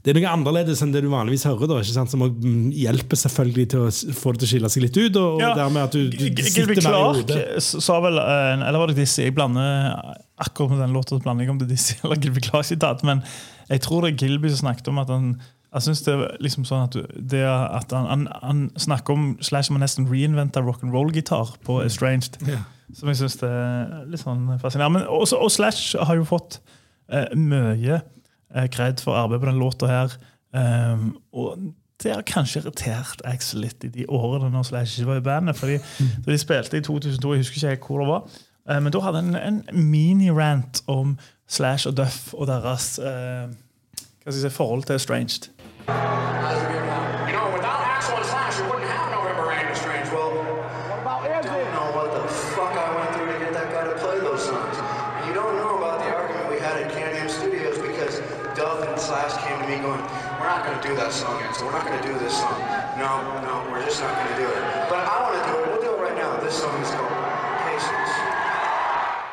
[SPEAKER 3] det er noe annerledes enn det du vanligvis hører. Da, ikke sant? Som mm, hjelper selvfølgelig til å få det til å skille seg litt ut. Og,
[SPEAKER 2] Ja.
[SPEAKER 3] dermed at du, du sitter mer i
[SPEAKER 2] Clark
[SPEAKER 3] hodet.
[SPEAKER 2] sa vel eh, Eller var det disse, Jeg blander akkurat med den låta blander jeg om det er Dizzie eller Gilby Clark-sitat. Men jeg tror det er Gilby som snakket om at han jeg synes det er liksom sånn at, det at han, han, han snakker om Slash må nesten reinventa rock'n'roll-gitar på Estranged.
[SPEAKER 3] Yeah.
[SPEAKER 2] Som jeg syns er litt sånn fascinerende. Men også, og Slash har jo fått eh, mye eh, kred for arbeidet på den låta her. Um, og det har kanskje irritert Axel litt i de årene når Slash ikke var i bandet. fordi da de spilte i 2002, jeg husker ikke hvor det var, eh, men da hadde han en, en mini-rant om Slash og Duff og deres eh, hva skal jeg si, forhold til Estranged.
[SPEAKER 5] You know, without Axel and Slash, you wouldn't have November Rain and Strange. Well,
[SPEAKER 4] What about
[SPEAKER 6] I
[SPEAKER 4] Izzy?
[SPEAKER 6] don't know what the fuck I went through to get that guy to play those songs. You don't know about the argument we had at Can-Am Studios because Duff and Slash came to me going, we're not going to do that song, Axel. We're not going to do this song. No, no, we're just not going to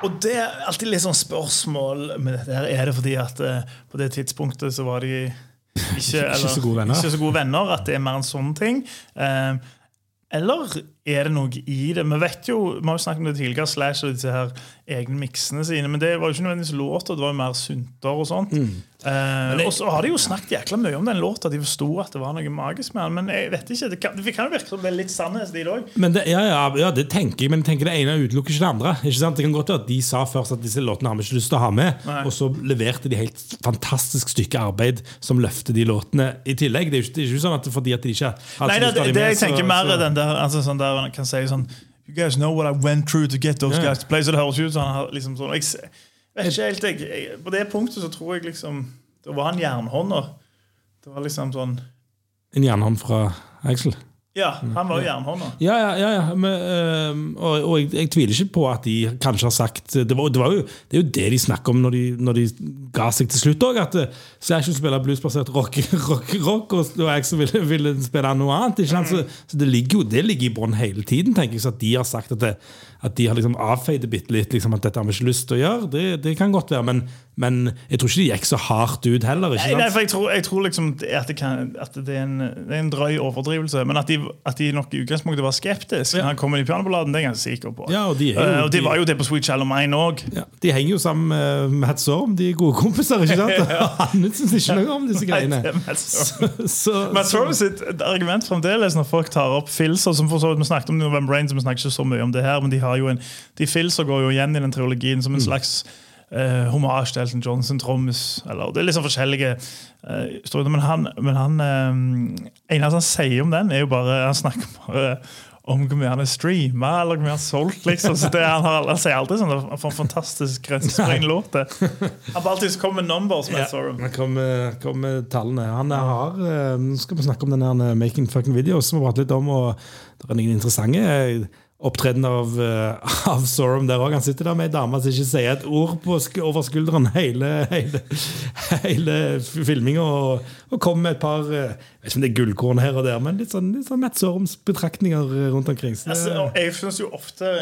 [SPEAKER 2] Og det er alltid litt sånn spørsmål med dette her. Er det fordi at eh, på det tidspunktet så var de ikke, eller,
[SPEAKER 3] så gode venner.
[SPEAKER 2] ikke så gode venner, at det er mer en sånn ting? Eh, eller er det noe i det? Vi vet jo, vi har jo snakket om det tidligere, Slash og disse her egne miksene sine, men det var jo ikke nødvendigvis låter, det var jo mer synter og sånt.
[SPEAKER 3] Mm.
[SPEAKER 2] Eh, og så har de jo snakket jækla mye om den låta, de forsto at det var noe magisk med den, men jeg vet ikke, det kan, det kan jo virke som det er litt sannhetstid òg.
[SPEAKER 3] Ja, ja, ja, det tenker jeg, men jeg tenker det ene utelukker ikke det andre. Ikke sant? Det kan godt være at De sa først at disse låtene har vi ikke lyst til å ha med,
[SPEAKER 2] Nei.
[SPEAKER 3] og så leverte de helt fantastisk stykke arbeid som løfter de låtene i tillegg. Det er jo ikke, det er ikke sånn at fordi at de ikke har
[SPEAKER 2] Nei, det, det, det jeg tenker
[SPEAKER 3] så-
[SPEAKER 2] mer er den der, altså sånn der man kan si sånn You guys know what I went through to get those
[SPEAKER 3] yeah.
[SPEAKER 2] guys to play. Så det høres ut som han har liksom sånn jeg, vet ikke helt, jeg, jeg, På det punktet så tror jeg liksom Det var han jernhånda. Det var liksom sånn
[SPEAKER 3] En jernhånd fra Axel.
[SPEAKER 2] Ja, han var jo jernhånda.
[SPEAKER 3] Ja, ja, ja, ja. Men, øh, og, og jeg, jeg tviler ikke på at de kanskje har sagt Det, var, det, var jo, det er jo det de snakker om når de, når de ga seg til slutt òg. At eh, spiller spille bluesbasert rock, rock, rock og, jeg som ville, ville spille noe annet. Ikke sant? Så, så det ligger jo det ligger i bånn hele tiden. tenker jeg, Så at de har sagt at, det, at de har liksom avfeid det bitte litt. Liksom, at dette har vi ikke lyst til å gjøre. Det, det kan godt være. Men, men jeg tror ikke de gikk så hardt ut heller.
[SPEAKER 2] Nei,
[SPEAKER 3] sant?
[SPEAKER 2] nei, for jeg tror, jeg tror liksom at det, kan, at det, er en, det er en drøy overdrivelse. Men at de, at de nok i utgangspunktet var skeptiske når han kom inn i pianoballaden, det er jeg ganske sikker på.
[SPEAKER 3] Ja, og de jo-
[SPEAKER 2] uh, og de var jo det på Sweet Shallow Mine òg.
[SPEAKER 3] Ja, de henger jo sammen med Matt Sorm, de er gode kompiser. ikke sant? Han syns ikke noe om disse greiene.
[SPEAKER 2] Matt Sorry sitt argument fremdeles når folk tar opp filser som for så vidt Vi snakket om November Rain, så vi snakker ikke så mye om det her, men de har jo en De filser går jo igjen i den triologien som en slags uh, hommage til Elton Johnson, trommis Det er litt sånn forskjellige uh, historier. Men han, men han uh, eneste han sier om den, er jo bare Han snakker bare om hvor mye han er streama, eller hvor mye han har solgt. liksom så det, han, har, han sier alltid sånn for en fantastisk grensesprengende låt. det. Han bare alltid kommer med numbers. Med
[SPEAKER 3] Ja, han kom, kom med tallene. Han har eh, Nå skal vi snakke om den her Making Fucking Videos, som vi har pratet litt om. og Det er noen interessante eh, av, eh, av Sorum der òg. Han sitter der med ei dame som ikke sier et ord på sk over skulderen hele, hele, hele filminga, og, og kommer med et par eh, Jeg vet ikke om det er gullkorn her og der, men litt sånn, litt sånn Matt Sorums betraktninger eh, rundt omkring. Så
[SPEAKER 2] Altså, jeg synes jo ofte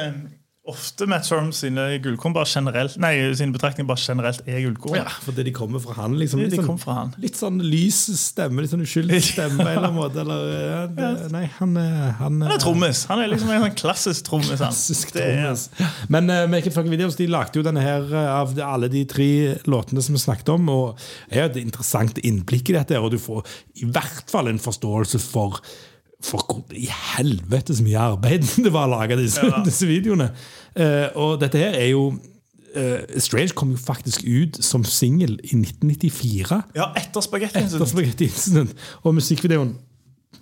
[SPEAKER 2] Ofte Matt Sorum sine gullkorn bare generelt Nei, sine betraktninger bare generelt er gullkorn.
[SPEAKER 3] ja, fordi de kommer fra han. Liksom, litt
[SPEAKER 2] de
[SPEAKER 3] sånn-
[SPEAKER 2] fra han.
[SPEAKER 3] Litt sånn lys stemme, litt sånn uskyldig stemme en eller annen måte. Eller, ja, det, nei, han, han,
[SPEAKER 2] Han er trommis. Han er liksom en sånn klassisk trommis. han.
[SPEAKER 3] Klassisk trommis. Men uh, Make It Fucking Videos de lagde jo denne her eh, av alle de tre låtene som vi snakket om. Og er jo et interessant innblikk i dette, og du får i hvert fall en forståelse for for hvor i helvete så mye arbeid det var å lage disse,
[SPEAKER 2] Ja.
[SPEAKER 3] disse videoene. Uh, og dette her er jo Uh, Strange kom jo faktisk ut som singel i 1994.
[SPEAKER 2] Ja, etter spagettien.
[SPEAKER 3] Etter Spaghetti Incident. Og musikkvideoen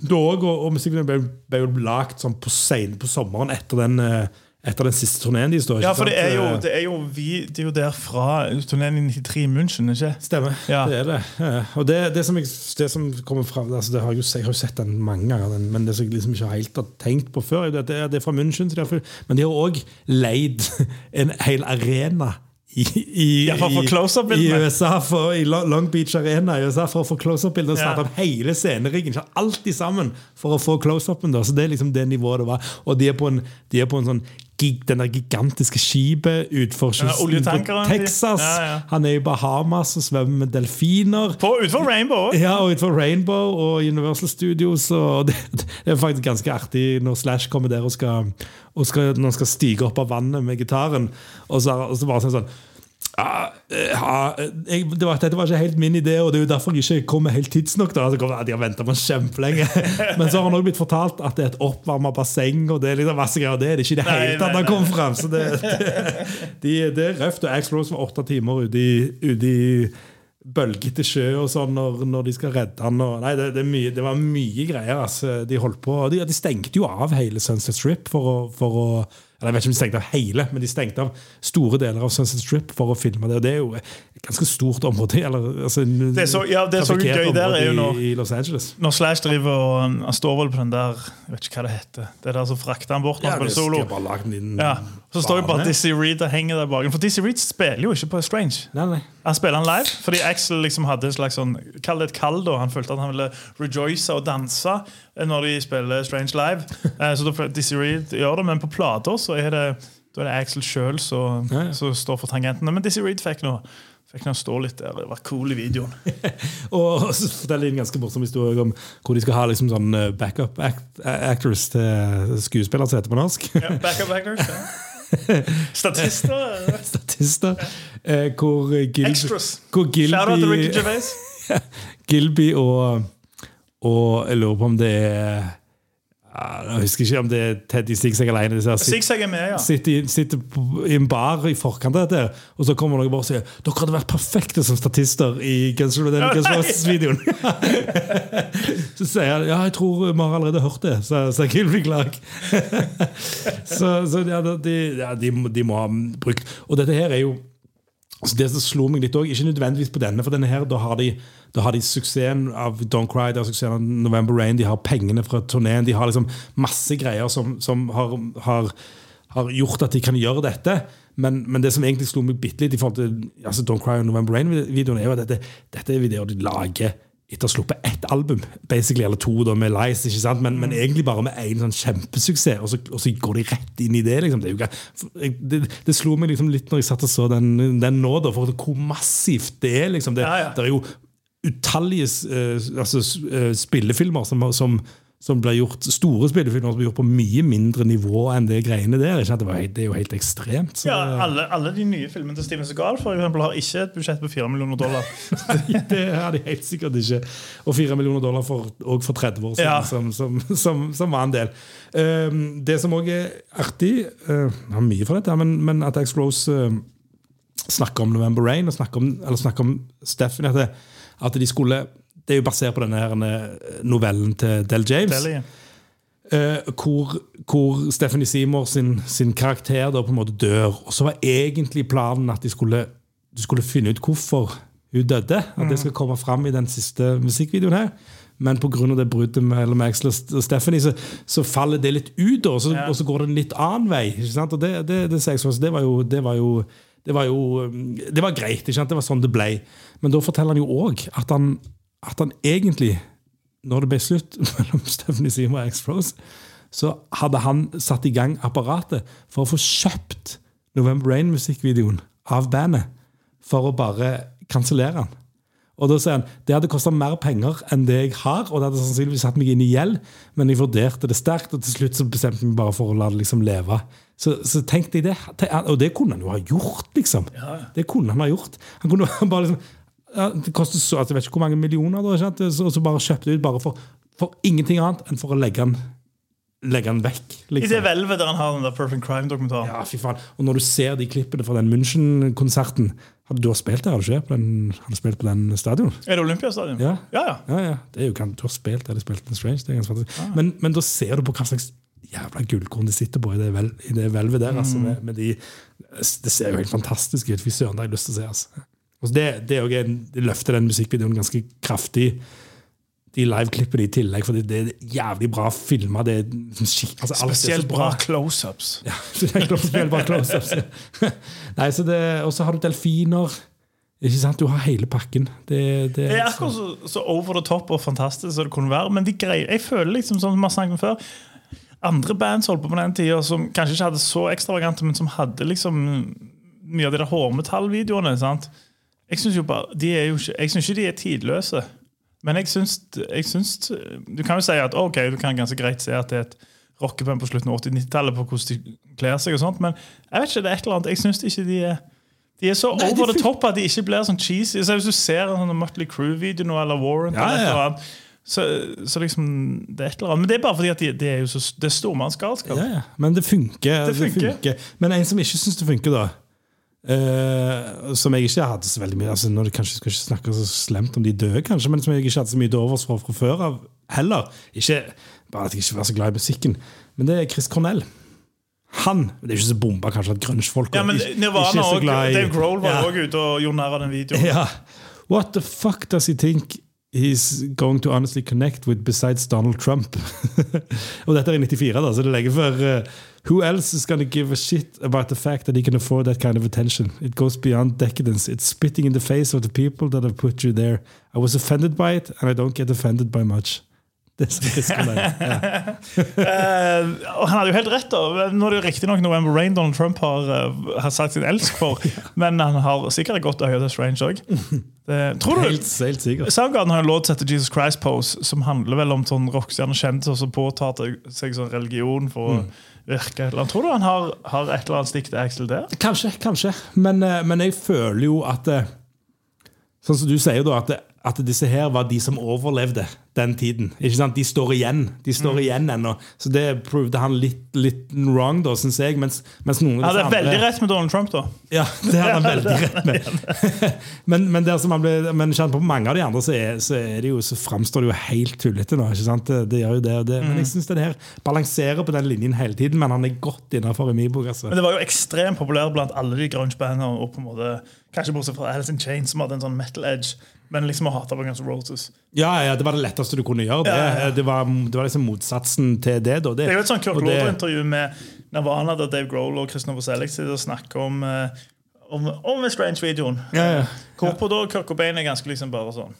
[SPEAKER 3] da og, og musikkvideoen ble, ble jo lagt sånn på, sen, på sommeren etter den, eh, etter den siste turneen deres.
[SPEAKER 2] Ja, for det er jo, det er jo, vi, det er jo der fra turneen i 93 i München, ikke
[SPEAKER 3] Stemmer.
[SPEAKER 2] Ja.
[SPEAKER 3] Det er det. Og det, det, som, jeg, det som kommer fram altså det har jeg, jo, jeg har jo sett den mange ganger, den, men det som jeg liksom ikke helt har tenkt på før, det, er- det er fra München. så derfor- Men de har òg leid en hel arena i, i,
[SPEAKER 2] Ja, for å få close-up-bildene.
[SPEAKER 3] i USA, for, i Long Beach Arena i USA for å få close-up-bilder. Og
[SPEAKER 2] Ja.
[SPEAKER 3] satt hele sceneriggen. sant? Sammen for å få close-upen. så Det er liksom det nivået det var. Og de er på en, de er på en sånn den der gigantiske skipet utfor kysten på. Texas.
[SPEAKER 2] Ja, ja.
[SPEAKER 3] Han er i Bahamas og svømmer med delfiner.
[SPEAKER 2] På Utenfor Rainbow.
[SPEAKER 3] Ja, og utenfor Rainbow og Universal Studios. Og det, det er faktisk ganske artig når Slash kommer der og skal, og skal, når han skal stige opp av vannet med gitaren. Og så, og så bare sånn sånn ja, ja, jeg, det var, Dette var ikke helt min idé, og det er jo derfor jeg ikke kommer helt tidsnok. da, altså, kommer- De har venta på kjempelenge. Men så har han også blitt fortalt at det er et oppvarma basseng, og det er liksom masse greier. og Det er det ikke i det hele tatt han kom frem. Så det, det, de, det er røft. Og Axe Rose var åtte timer ute i, ute i bølgete sjø og sånn når, når de skal redde han. Og, nei, det, det, mye, det var mye greier. Altså. De holdt på, de, de stengte jo av hele Sunset Strip for å, for å eller Jeg vet ikke om de stengte av hele, men de stengte av store deler av Sunset Strip for å filme det. Og det er jo et ganske stort område. Eller, altså,
[SPEAKER 2] Det er så- ja, det er så gøy der er jo når,
[SPEAKER 3] i, Los Angeles.
[SPEAKER 2] Når Slash driver og Han står vel på den der Jeg vet ikke hva det heter. Det er der som frakter han bort når han
[SPEAKER 3] de
[SPEAKER 2] spiller solo.
[SPEAKER 3] har bare lagd den inn
[SPEAKER 2] Ja. Så står jo bare. Dizzie Reed og henger der bak. For Dizzie Reed spiller jo ikke på Strange.
[SPEAKER 3] Nei, nei.
[SPEAKER 2] Han spiller han live fordi Axel liksom hadde en slags sånn Kall det et kall, da. Han følte at han ville rejoice og danse eh, når de spiller Strange live. Eh, Så da Dizzie Reed gjør det, men på plater så er det Da er det Axel sjøl som
[SPEAKER 3] Ja, ja.
[SPEAKER 2] står for tangentene. Men Dizzie Reed fikk nå Fikk han stå litt der. Det var cool i videoen.
[SPEAKER 3] Og så forteller de en ganske morsom historie om hvor de skal ha liksom sånn eh, backup act actors til skuespillere som heter på norsk.
[SPEAKER 2] Ja, backup actors. Ja. Statister.
[SPEAKER 3] Statister. Eh, hvor Gilby,
[SPEAKER 2] Extras.
[SPEAKER 3] hvor Gilby. Gilby og, og Jeg lurer på om det er Jeg husker ikke om det er Teddy Zigzag alene. sit-
[SPEAKER 2] Zigzag er med, ja.
[SPEAKER 3] Sitter, sitter i en bar i forkant av dette, og så kommer noen bare og sier Dere hadde vært perfekte som statister i Guns. Roses-videoen. så sier han ja, jeg tror vi har allerede hørt det, Så sa Gilby Clark. så så ja, de, ja, de, de må ha brukt Og dette her er jo Altså det som slo meg litt òg, Ikke nødvendigvis på denne, for denne her, da har de, da har de suksessen av Don't Cry, de har suksessen av November Rain, de har pengene fra turneen, de har liksom masse greier som, som har, har, har gjort at de kan gjøre dette. Men, men det som egentlig slo meg bitte litt i forhold til altså Don't Cry og November Rain-videoen, er jo at dette, dette er videoer de lager etter å ha sluppet ett album, basically, eller to da med Lice, ikke sant? Men, men egentlig bare med én sånn kjempesuksess, og så, og så går de rett inn i det. liksom. Det, ikke, det, det slo meg liksom litt når jeg satt og så den, den nå, da, for hvor massivt det er. liksom. Det,
[SPEAKER 2] Ja, ja.
[SPEAKER 3] det er jo utallige uh, altså, eh, spillefilmer som, som, som ble gjort, store spillefilmer som ble gjort på mye mindre nivå enn det greiene der. Det, helt- det er jo helt ekstremt. Så,
[SPEAKER 2] Ja, alle, alle de nye filmene til Steven Segal for eksempel, har ikke et budsjett på 4 millioner dollar.
[SPEAKER 3] Nei, det har de helt sikkert ikke. Og 4 millioner dollar for, også for 30 år siden,
[SPEAKER 2] Ja.
[SPEAKER 3] som, som, som, som var en del. Um, det som òg er artig uh, Jeg har mye for dette, men, men at X Rose uh, snakker om November Rain og snakker om, eller snakker om Stephanie at, at de skulle Det er jo basert på denne her, eh, novellen til Del James.
[SPEAKER 2] Deli.
[SPEAKER 3] uh, hvor, hvor Stephanie Seymour sin, sin karakter da på en måte dør. Og så var egentlig planen at de skulle, de skulle finne ut hvorfor hun døde. At det skal komme fram i den siste musikkvideoen her. Men pga. det bruddet mellom Axel og Stephanie, så, så faller det litt ut. Og så,
[SPEAKER 2] Ja.
[SPEAKER 3] og så går det en litt annen vei. Og det, det, det, sånn, det var jo, det var jo det var jo um, det var greit. Det var sånn det ble. Men da forteller han jo òg at, han- at han egentlig når det ble slutt mellom Stephanie Seymour og X-Rose, så hadde han satt i gang apparatet for å få kjøpt November Rain-musikkvideoen av bandet for å bare kansellere den. Og da sier han det hadde kosta mer penger enn det jeg har, og det hadde sannsynligvis satt meg inn i gjeld, men jeg vurderte det sterkt, og til slutt så bestemte jeg meg bare for å la det liksom leve. Så, så tenkte jeg det, Og det kunne han jo ha gjort, liksom. Det kunne han ha gjort. Han kunne bare liksom ja, det koster så, altså, Jeg vet ikke hvor mange millioner, da, ikke sant? Og så bare kjøpte ut bare for, For ingenting annet enn for å legge den, legge den vekk.
[SPEAKER 2] I det
[SPEAKER 3] Liksom.
[SPEAKER 2] hvelvet der han har den der Perfect Crime-dokumentaren.
[SPEAKER 3] Ja, fy faen. Og når du ser de klippene fra den München-konserten Hadde du spilt der? Har du ikke? På den, hadde du spilt på den stadion?
[SPEAKER 2] Er det Olympiastadion?
[SPEAKER 3] Ja.
[SPEAKER 2] ja. ja.
[SPEAKER 3] Ja, ja. Det er jo, du har spilt der de spilte Strange. Det er ganske fantastisk. Men, men da ser du på hva slags jævla gullkorn de sitter på i det, vel, i det hvelvet der. Altså, med, med de, det ser jo helt fantastisk ut. Fy søren, det har jeg lyst til å se. Altså. Og det, det, en, det løfter den musikkvideoen ganske kraftig. De liveklippene i tillegg, for det, er jævlig bra filma. Det skikk- altså, alt så
[SPEAKER 2] Spesielt bra close-ups.
[SPEAKER 3] ja, spesielt bare close-ups. Nei, så det, Og så har du delfiner. Ikke sant? Du har hele pakken. Det, det,
[SPEAKER 2] Det er akkurat så, så over the top og fantastisk som det kunne være. Men de greier, jeg føler liksom som vi har snakket om før Andre bands holdt på på den tida som kanskje ikke hadde så ekstravagante, men som hadde liksom mye av de der hårmetallvideoene. sant? Jeg syns ikke, ikke de er tidløse. Men jeg syns, jeg syns Du kan jo si at ok, du kan ganske greit se at det er et rockeband på slutten av 80-90-tallet på hvordan de kler seg, og sånt, men jeg vet ikke, det er et eller annet, jeg syns ikke de er de er så
[SPEAKER 3] Nei, de
[SPEAKER 2] over the top at de ikke blir sånn cheesy. Så hvis du ser en sånn Mutley Crew-video nå, eller Warrant,
[SPEAKER 3] Ja,
[SPEAKER 2] eller
[SPEAKER 3] ja.
[SPEAKER 2] eller annet, så, så liksom det er et eller annet. Men det er bare fordi at de, de er jo så, det er stormannsgalskap.
[SPEAKER 3] Ja, ja. Men det funker.
[SPEAKER 2] Det funker.
[SPEAKER 3] Men en som ikke syns det funker, da eh, Som jeg ikke hadde så veldig mye altså Nå kanskje skal ikke snakke så slemt om de døde, kanskje, men som jeg ikke hadde så mye til overs for fra før av heller. Ikke bare at jeg ikke var så glad i musikken, men det er Chris Cornell. Han Det er ikke så bomba kanskje at grunge-folk
[SPEAKER 2] Ja, men
[SPEAKER 3] ikke- er så glad i-
[SPEAKER 2] Dave Grohl var
[SPEAKER 3] Ja.
[SPEAKER 2] ute og gjorde narr av den videoen.
[SPEAKER 3] Ja. What the fuck does he think he's going to honestly connect with besides Donald Trump? og dette er i 94, da, så det før. uh, who else is going to give a shit about the fact that he can afford that kind of attention? It goes beyond decadence. It's spitting in the face of the people that have put you there. I was offended by it, and I don't get offended by much. Det som Chris Cornell. Ja.
[SPEAKER 2] uh, han hadde jo helt rett. da Nå er det riktignok November Rain Donald Trump har, uh, har sagt sin elsk for, men han har sikkert godt øye til Strange òg. Tror du
[SPEAKER 3] Helt, helt sikkert.
[SPEAKER 2] Soundgarden har en låt som heter Jesus Christ Pose, som handler vel om sånn rockestjerner kjendiser som påtar seg sånn religion for å virke. eller. Tror du han har, har et eller annet stikk til Axel der?
[SPEAKER 3] Kanskje, kanskje. Men, eh, men jeg føler jo at Sånn som du sier, da, at, at disse her var de som overlevde den tiden. Ikke sant? De står igjen De står
[SPEAKER 2] Mm.
[SPEAKER 3] igjen ennå. Så det provde han litt, litt wrong, da, syns jeg. Mens, mens noen av disse
[SPEAKER 2] hadde veldig
[SPEAKER 3] andre-
[SPEAKER 2] rett med Donald Trump, da.
[SPEAKER 3] Ja, det er han veldig rett med. men, men, der som han ble, men på mange av de andre så, er, så, er det jo, så framstår det jo helt tullete nå. ikke sant? Det, det gjør jo det, og det. Men
[SPEAKER 2] Mm.
[SPEAKER 3] jeg syns den her balanserer på den linjen hele tiden. Men han er godt innafor i min bok. altså.
[SPEAKER 2] Men det var jo ekstremt populært blant alle de grunge-bandene. Og på en måte, Kanskje bortsett fra Alice in Chains, som hadde en sånn metal edge. Men liksom å hate på Guns N' Roses.
[SPEAKER 3] Ja, ja, det var det letteste du kunne gjøre. Det,
[SPEAKER 2] Ja, ja,
[SPEAKER 3] det, var, det var liksom motsatsen til det. Da.
[SPEAKER 2] Det er jo et sånt Kurt
[SPEAKER 3] og det-
[SPEAKER 2] Loder-intervju med Nirvana der Dave Grohl og Christopher Selleck sitter og snakker om, eh, om, om Strange-videoen.
[SPEAKER 3] Ja, ja.
[SPEAKER 2] Hvorpå da Kurt Cobain er ganske liksom bare sånn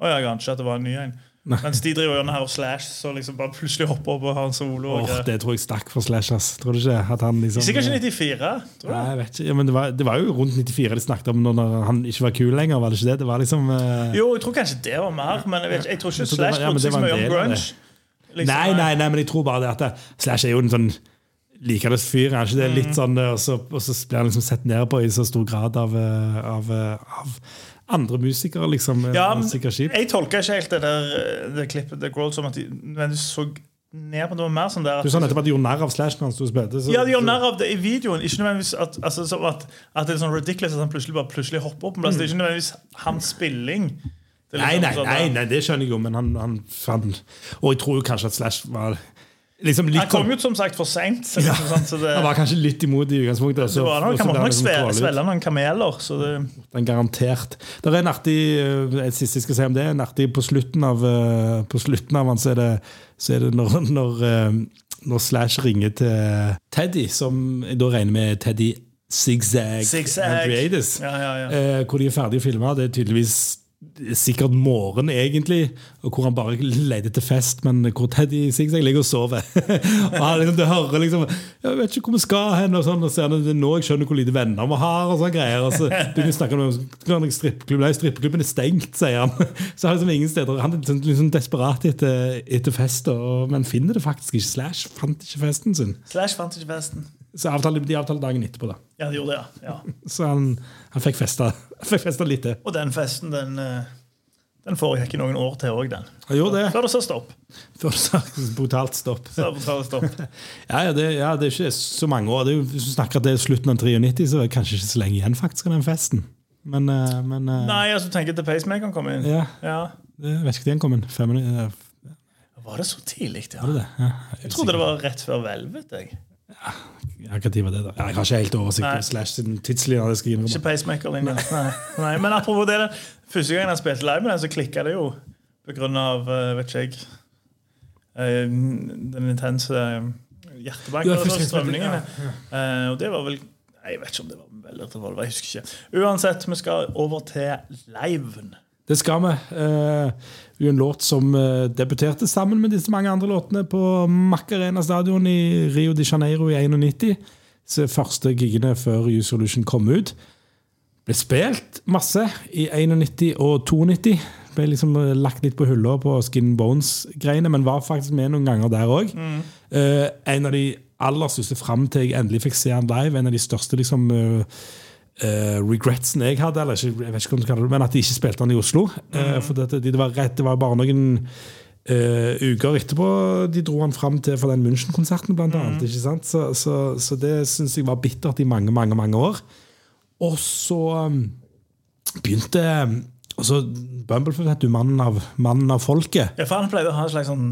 [SPEAKER 2] Å ja, kanskje at det var en ny en. Mens de driver jo her og Slash så liksom bare plutselig hopper opp og har en solo.
[SPEAKER 3] Åh, det tror jeg stakk for Slash. ass. Tror du ikke at han liksom
[SPEAKER 2] Sikkert ikke 94. tror du?
[SPEAKER 3] Nei,
[SPEAKER 2] jeg.
[SPEAKER 3] vet ikke. Ja, men det var, det var jo rundt 94 de snakket om når- han ikke var kul lenger. var det ikke det? Det var liksom... uh...
[SPEAKER 2] Jo, jeg tror kanskje det var mer, men jeg, vet ikke, jeg tror ikke
[SPEAKER 3] Jeg tror Slash
[SPEAKER 2] Slash
[SPEAKER 3] ja,
[SPEAKER 2] så mye om grunge. Liksom,
[SPEAKER 3] nei, nei, nei, men jeg tror bare det at det, Slash er jo en sånn likende fyr. Er ikke det
[SPEAKER 2] Mm.
[SPEAKER 3] litt sånn, og så, og så blir han liksom sett ned på i så stor grad av, eh, av, eh, av andre musikere. liksom.
[SPEAKER 2] Ja, men jeg tolker ikke helt det der det klippet det går, som at de nødvendigvis så ned på var mer sånn der at
[SPEAKER 3] Du sa nettopp at de gjorde narr av Slash når han sto og spilte.
[SPEAKER 2] Ja, de
[SPEAKER 3] gjorde
[SPEAKER 2] narr av det i videoen. Ikke nødvendigvis at, altså, at, at det er sånn ridiculous at han plutselig bare plutselig hopper opp en plass. Det er ikke nødvendigvis hans spilling. Det er
[SPEAKER 3] Nei,
[SPEAKER 2] liksom
[SPEAKER 3] nei,
[SPEAKER 2] sånn,
[SPEAKER 3] nei, nei, det skjønner jeg jo, men han, han, han Og jeg tror jo kanskje at Slash var liksom litt
[SPEAKER 2] Han kom
[SPEAKER 3] sånn-
[SPEAKER 2] jo som sagt for seint. Liksom, sånn, det,
[SPEAKER 3] Han var kanskje litt imot i utgangspunktet.
[SPEAKER 2] det var
[SPEAKER 3] så
[SPEAKER 2] han nok
[SPEAKER 3] liksom
[SPEAKER 2] svelge,
[SPEAKER 3] dårlig
[SPEAKER 2] noen kameler. Så det,
[SPEAKER 3] Den garantert. Det er en artig eh, Et siste jeg skal si om det. En artig På slutten av eh, På slutten av han så er det, så er det når, når, eh, når Slash ringer til Teddy, som jeg da regner med Teddy Zigzag,
[SPEAKER 2] Zigzag.
[SPEAKER 3] Andreades,
[SPEAKER 2] Ja, ja, ja.
[SPEAKER 3] hvor de er ferdige filma. Det er tydeligvis sikkert morgen, egentlig, hvor han bare leter til fest, men hvor Teddy Zigzag ligger og sover. og han liksom, du hører liksom 'Jeg vet ikke hvor vi skal hen', og sånn, og så er det nå jeg skjønner hvor lite venner vi har. og sånne greier, og så begynner vi å snakke om strippeklubben. Nei, strippeklubben er stengt, sier han. Så han liksom ingen steder. Han er liksom, liksom desperat etter, etter fest, og, men finner det faktisk ikke. Slash fant ikke festen sin.
[SPEAKER 2] Slash fant ikke festen.
[SPEAKER 3] Så avtaler, de avtalte dagen etterpå, da.
[SPEAKER 2] Ja, de gjorde det, ja. ja.
[SPEAKER 3] Så han, han fikk festa, fikk festa litt til.
[SPEAKER 2] Og den festen, den, eh, Den foregikk i noen år til òg, den.
[SPEAKER 3] Han gjorde det.
[SPEAKER 2] Før det sa stopp.
[SPEAKER 3] Før det sa brutalt stopp.
[SPEAKER 2] Så brutalt stopp.
[SPEAKER 3] Ja, ja, det, ja, det er ikke så mange år. Det jo, hvis du snakker at det er slutten av 93, så er det kanskje ikke så lenge igjen faktisk av den festen. Men, eh, men eh,
[SPEAKER 2] Nei, altså, tenker til pacemakeren kom inn.
[SPEAKER 3] Ja,
[SPEAKER 2] Ja.
[SPEAKER 3] det vet ikke når den kom inn. Fem minutter.
[SPEAKER 2] Var det så tidlig, ja?
[SPEAKER 3] Det det? Ja,
[SPEAKER 2] Jeg trodde det var rett før hvelvet. jeg.
[SPEAKER 3] Ja, Når var det, da? Jeg har ikke helt oversikt
[SPEAKER 2] Nei.
[SPEAKER 3] over Slash sin tidslinje. Det skal jeg
[SPEAKER 2] Ikke pacemaker-linja. Nei. Nei. Men apropos det, første gang jeg spilte live med den, så klikka det jo på grunn av eh, vet ikke jeg eh, den intense eh, hjertebanken
[SPEAKER 3] Ja, ja,
[SPEAKER 2] Eh, Og det var vel Jeg vet ikke om det var veldig revolver. Jeg husker ikke. Uansett, vi skal over til liven.
[SPEAKER 3] Det skal vi. Eh, det er en låt som eh, debuterte sammen med disse mange andre låtene på Macarena stadion i Rio de Janeiro i 91. Så første gigene før U Solution kom ut. Ble spilt masse i 91 og 92. Ble liksom eh, lagt litt på hylla på Skin Bones-greiene, men var faktisk med noen ganger der òg. Mm. en av de aller største fram til jeg endelig fikk se han live. En av de største liksom eh, eh, regretsen jeg hadde, eller ikke, jeg vet ikke hva du kaller det, men at de ikke spilte han i Oslo. Uh, for det, det, var rett, det var bare noen Uh, uker etterpå de dro han fram til for den München-konserten, blant annet. Ikke sant? Så, så, så det syns jeg var bittert i mange, mange, mange år. Og så um, begynte altså, Bumblefoot het jo mannen av, mannen av folket.
[SPEAKER 2] Ja, for Han pleide å ha en slags sånn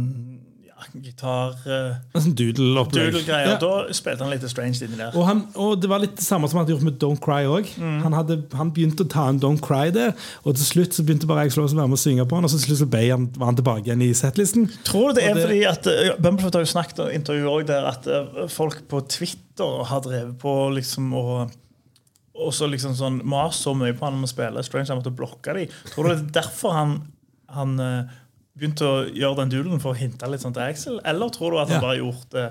[SPEAKER 2] gitar uh,
[SPEAKER 3] doodle-opplegg.
[SPEAKER 2] Doodle-greier.
[SPEAKER 3] Ja.
[SPEAKER 2] Da spilte han litt Strange inni der.
[SPEAKER 3] Og, han, og det var litt det samme som han hadde gjort med Don't Cry òg. Han, han begynte å ta en Don't Cry der, og til slutt så begynte bare jeg å være med og synge på han, og så til slutt så ble han, var han tilbake igjen i settlisten.
[SPEAKER 2] Tror du det er
[SPEAKER 3] det-
[SPEAKER 2] fordi at uh, Bumblefoot har jo snakket og intervjuer òg der at uh, folk på Twitter har drevet på liksom å og så liksom sånn mas så mye på han om å spille Strange han måtte blokke dem. Tror du det er derfor han, han uh, begynte å gjøre den doodlen for å hinte litt sånn til Axel? Eller tror du at han
[SPEAKER 3] Ja.
[SPEAKER 2] bare har gjort det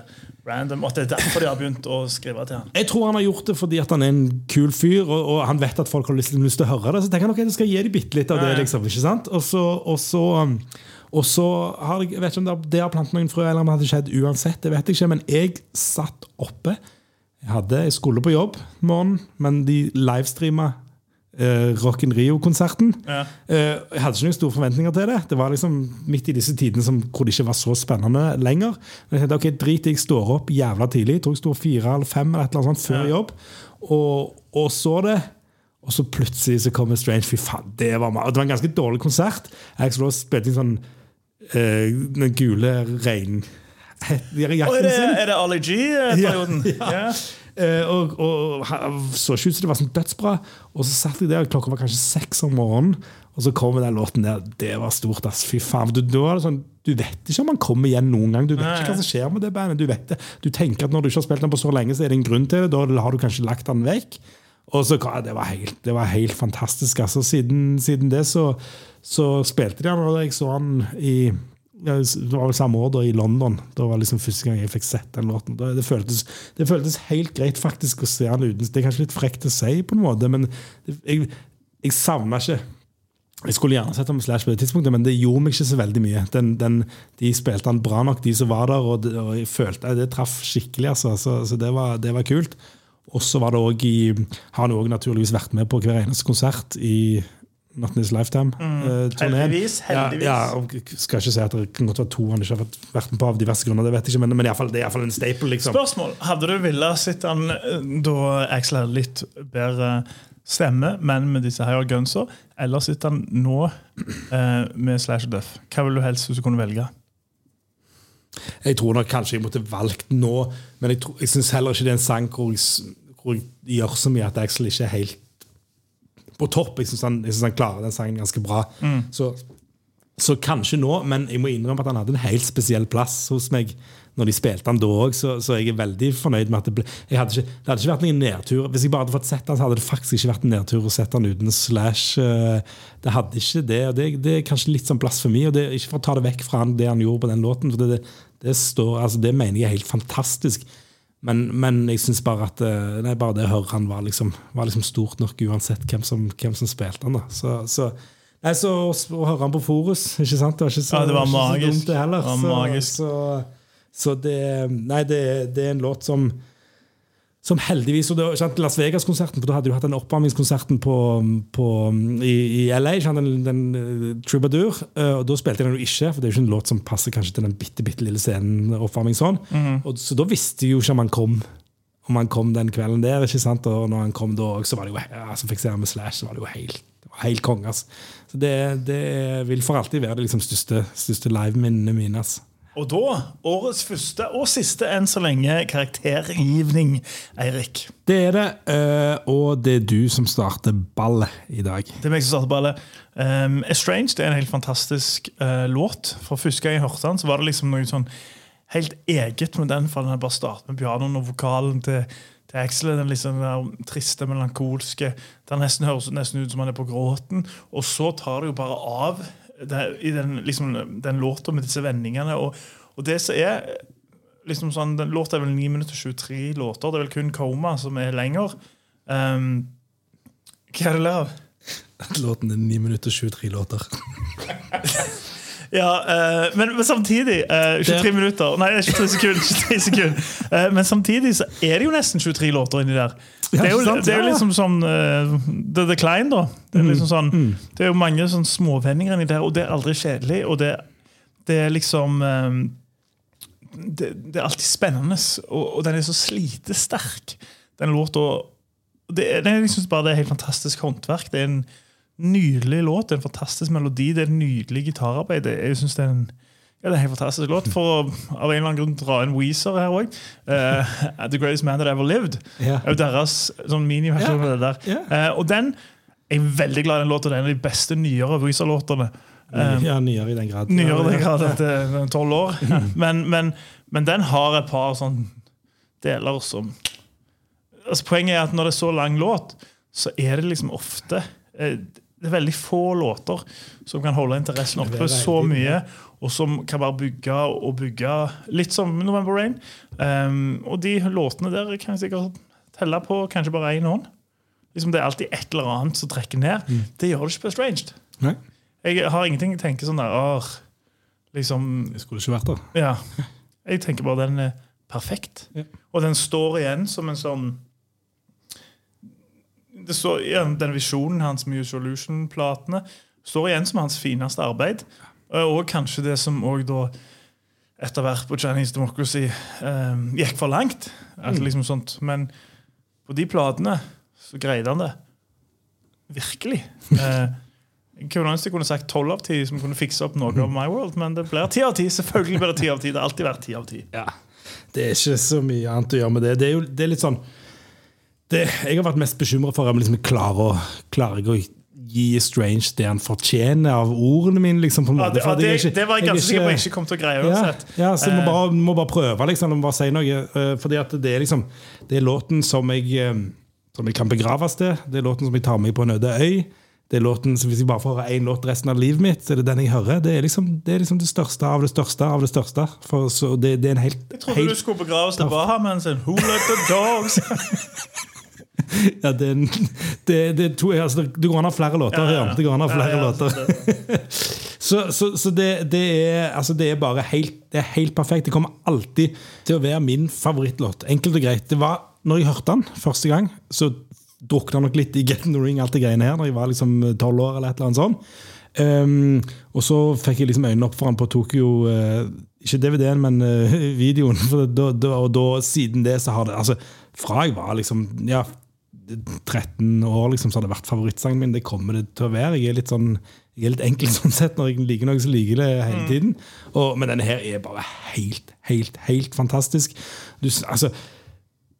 [SPEAKER 2] random? At det er derfor de har begynt å skrive til han?
[SPEAKER 3] Jeg tror han har gjort det fordi at han er en kul fyr, og, og han vet at folk har lyst, lyst til å høre det. Så tenker han ok, jeg skal gi dem bitte litt av det.
[SPEAKER 2] Ja, ja.
[SPEAKER 3] liksom, ikke sant? Og så, og så, um, og så har jeg, vet ikke om det har, det har plantet noen frø, eller om det hadde skjedd uansett. det vet jeg ikke, Men jeg satt oppe. Jeg, hadde, jeg skulle på jobb morgen, men de livestreama eh, Rock in Rio-konserten.
[SPEAKER 2] Ja.
[SPEAKER 3] Uh, jeg hadde ikke noen store forventninger til det. Det var liksom midt i disse tidene som, hvor det ikke var så spennende lenger. Men jeg tenkte, ok, drit jeg står opp jævla tidlig. Jeg tror jeg står fire eller fem eller et eller annet sånt før jobb. Og, og så det. Og så plutselig så kommer Strange. Fy faen, det var, ma- det var en ganske dårlig konsert. Jeg skulle spilt inn sånn uh, den gule
[SPEAKER 2] regn... Er det, er det Ali G-perioden?
[SPEAKER 3] Ja, ja. Eh, og, og så ikke ut som det var sånn dødsbra. Og så satt jeg der, klokka var kanskje seks om morgenen, og så kom den låten der. Det var stort, ass. Fy faen. Du, sånn, du vet ikke om han kommer igjen noen gang. Du vet ikke hva som skjer med det bandet. Du, vet det. du tenker at når du ikke har spilt den på så lenge, så er det en grunn til det. Da har du kanskje lagt den vekk. Og så, ja, det, var helt, det var helt fantastisk. Altså, siden, siden det så, så spilte de han, og jeg så han i det var vel samme år da i London. Da var liksom første gang jeg fikk sett den låten. Det, føltes, det føltes helt greit faktisk å se den uten Det er kanskje litt frekt å si, på en måte, men jeg, jeg savna ikke Jeg skulle gjerne sett ham Slash på det tidspunktet, men det gjorde meg ikke så veldig mye. Den, den, de spilte han bra nok, de som var der, og det, og jeg følte det traff skikkelig. Altså, så så det, var, det var kult. Og så var det også i Har han òg naturligvis vært med på hver eneste konsert i Not in His Lifetime-turneen.
[SPEAKER 2] Heldigvis, heldigvis.
[SPEAKER 3] Ja, ja, og skal ikke si at det kan godt være to han ikke har vært- med på av diverse grunner, det vet jeg ikke, men, men i fall, det er iallfall en staple. liksom.
[SPEAKER 2] Spørsmål. Hadde du villet sett han eh, da Axel hadde litt bedre stemme, men med disse her gunsa, eller sitter han nå eh, med Slash Duff? Hva vil du helst hvis du kunne velge?
[SPEAKER 3] Jeg tror nok kanskje jeg måtte valgt nå, men jeg, tror- jeg syns heller ikke det er en sang hvor jeg, hvor jeg gjør så mye at Axel ikke er helt på topp. Jeg syns han, han klarer den sangen ganske bra. Så, så kanskje nå, men jeg må innrømme at han hadde en helt spesiell plass hos meg når de spilte han da òg, så, så jeg er veldig fornøyd med at det ble hadde ikke, Det hadde ikke vært noen nedtur. Hvis jeg bare hadde fått sett han, så hadde det faktisk ikke vært en nedtur å sette han uten slash. eh, Det hadde ikke det. og Det, det er kanskje litt sånn blasfemi, og det ikke for å ta det vekk fra han, det han gjorde på den låten. for det, det, det, står, altså, det mener jeg er helt fantastisk. Men, men jeg syns bare at eh, nei, bare det å høre han var liksom, var liksom stort nok uansett hvem som, hvem som spilte han. da. Så, så, nei, så å høre han på Forus, ikke sant? Det var ikke så,
[SPEAKER 2] Ja, det var
[SPEAKER 3] ikke så dumt det heller.
[SPEAKER 2] Det var
[SPEAKER 3] så,
[SPEAKER 2] magisk.
[SPEAKER 3] Så, så det, nei, det, det er en låt som Som heldigvis og det, sant, Las Vegas-konserten, for da hadde du hatt den oppvarmingskonserten på, på, i, i LA, sant, den, den eh, Troubadour. eh, og Da spilte jeg den jo ikke, for det er jo ikke en låt som passer kanskje til den bitte, bitte lille scenen. oppvarming sånn. og, Så da visste jeg jo ikke om han kom om han kom den kvelden der. ikke sant? Og når han kom da så var det jo, altså, fikk se med Slash, så var det jo helt, det var helt konge. ass. Så det, det vil for alltid være det liksom største, største liveminnene mine. ass.
[SPEAKER 2] Og da, årets første og siste enn så lenge karaktergivning, Eirik.
[SPEAKER 3] Det er det, eh, og det er du som starter ballet i dag.
[SPEAKER 2] Det er meg som starter ballet. Um, det er en helt fantastisk uh, låt. For første gang jeg hørte den, så var det liksom noe sånn helt eget med den. For den bare starter med pianoen og vokalen til, til Axel. Den liksom der triste, melankolske. Den nesten høres nesten ut som han er på gråten. Og så tar det jo bare av det, i den, liksom, den låta med disse vendingene. Og, og det som er liksom sånn, Den låta er vel 9 minutter 23 låter. Det er vel kun 'Koma' som er lenger. Um, hva er det du At?
[SPEAKER 3] Låten er 9 minutter 23 låter.
[SPEAKER 2] Ja, uh, men, men samtidig uh, 23
[SPEAKER 3] Det-
[SPEAKER 2] minutter Nei, 23 sekunder. 23 sekunder. Uh, men samtidig så er det jo nesten 23 låter inni der. Det er jo, det er jo liksom sånn uh, The Decline, da. Det er, liksom sånn,
[SPEAKER 3] Mm.
[SPEAKER 2] det er jo mange sånn småvendinger inni der, og det er aldri kjedelig. Og det, det er liksom um, det, det er alltid spennende, og, og den er så slitesterk, den låta. Det, er- det jeg liksom bare det er helt fantastisk håndverk. Det er en nydelig låt, det er en fantastisk melodi, det er en nydelig gitararbeid. Er- jeg synes det er en ja, det er en helt fantastisk låt. For å av en eller annen grunn dra inn Weezer her òg. The Greatest Man That Ever Lived.
[SPEAKER 3] yeah.
[SPEAKER 2] er jo deres sånn miniversjon av det der.
[SPEAKER 3] Ja.
[SPEAKER 2] Eh, og den er jeg veldig glad i den låta. Det er en av de beste nyere Weezer-låtene. Um,
[SPEAKER 3] ja, nyere i den grad.
[SPEAKER 2] Nyere i
[SPEAKER 3] den
[SPEAKER 2] grad etter tolv år. Men, men, men den har et par sånn deler som altså Poenget er at når det er så lang låt, så er det liksom ofte eh, Det er veldig få låter som kan holde interessen oppe så mye, og som kan bare bygge og bygge. Litt som November Rain. Um, og de låtene der kan jeg sikkert telle på kanskje bare én hånd. Liksom Det er alltid et eller annet som trekker ned. Det gjør det ikke på Estranged.
[SPEAKER 3] Nei,
[SPEAKER 2] Jeg har ingenting jeg tenker sånn der liksom,
[SPEAKER 3] jeg skulle ikke vært der.
[SPEAKER 2] ja. Jeg tenker bare den er perfekt.
[SPEAKER 3] Ja.
[SPEAKER 2] Og den står igjen som en sånn det står igjen, Den visjonen hans med Solution-platene står igjen som hans fineste arbeid. Eh, Og kanskje det som òg da etter hvert på Chinese Democracy eh, gikk for langt. Altså, liksom sånt. Men på de platene så greide han det. Virkelig. Eh, jeg kunne ønske jeg kunne sagt tolv av ti, som kunne fikse opp noe av My World, men det blir ti av ti. Selvfølgelig blir det ti av ti. Det har alltid vært ti av ti.
[SPEAKER 3] Ja. Det er ikke så mye annet å gjøre med det. Det er jo det er litt sånn det, Jeg har vært mest bekymra for om jeg liksom klarer, å, klarer jeg å gi Strange det han fortjener av ordene mine. liksom
[SPEAKER 2] Ja, det, ja, det,
[SPEAKER 3] ikke-
[SPEAKER 2] det var jeg ganske
[SPEAKER 3] er
[SPEAKER 2] sikker på jeg ikke kom til å greie
[SPEAKER 3] ja,
[SPEAKER 2] uansett.
[SPEAKER 3] ja, så jeg må
[SPEAKER 2] Eh,
[SPEAKER 3] bare, må bare prøve, liksom. Må bare si noe. eh, Fordi at det er liksom Det er låten som jeg, eh, som jeg kan begraves til. Det er låten som jeg tar med på en øde øy. Det er låten, så Hvis jeg bare får høre én låt resten av livet mitt, så er det den jeg hører. Det er liksom det, er liksom det største av det største av det største. For, så det, det er en helt,
[SPEAKER 2] Jeg trodde
[SPEAKER 3] helt
[SPEAKER 2] du skulle begraves til Bahamen sin. Who let the dogs?
[SPEAKER 3] Ja, det, det, det, to, altså, det går an å ha flere låter.
[SPEAKER 2] Ja, ja.
[SPEAKER 3] Det går an å ha flere låter. så så, så det, det, er, altså, det er bare helt, det er helt perfekt. Det kommer alltid til å være min favorittlåt. Enkelt og greit. Det var, når jeg hørte den første gang, så drukna nok litt i Get in the Ring, alt det greiene her, når jeg var liksom tolv år. eller et eller annet sånt. Um, og så fikk jeg liksom øynene opp for han på Tokyo Uh, Ikke DVD-en, men uh, videoen. Da, da, og da, siden det så har det altså, Fra jeg var liksom ja, 13 år, liksom, så har det vært favorittsangen min. Det kommer det til å være. Jeg er litt sånn jeg er litt enkel sånn sett. Når jeg liker noe, så liker jeg det hele tiden. Og, men denne her er bare helt, helt, helt fantastisk. Du, altså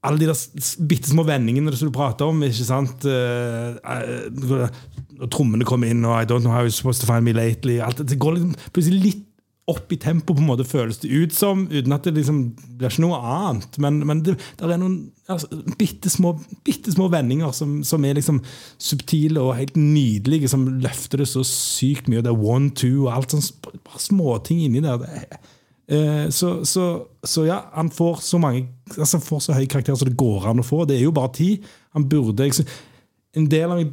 [SPEAKER 3] alle de der bitte små vendingene som du prater om. ikke sant? Eh, eh, trommene kommer inn, og I don't know how you're supposed to find me lately. Alt, det- det går liksom, plutselig litt opp i tempo, på en måte føles det ut som, uten at det liksom blir ikke noe annet. Men, men det, er noen altså, bitte, små, vendinger som, som er liksom subtile og helt nydelige, som løfter det så sykt mye. Det er one, two og alt sånt. bare småting inni der. Er, Eh, Så, så, så ja, han får så mange altså han får så høy karakter som det går an å få. Det er jo bare ti. Han burde jeg, En del av meg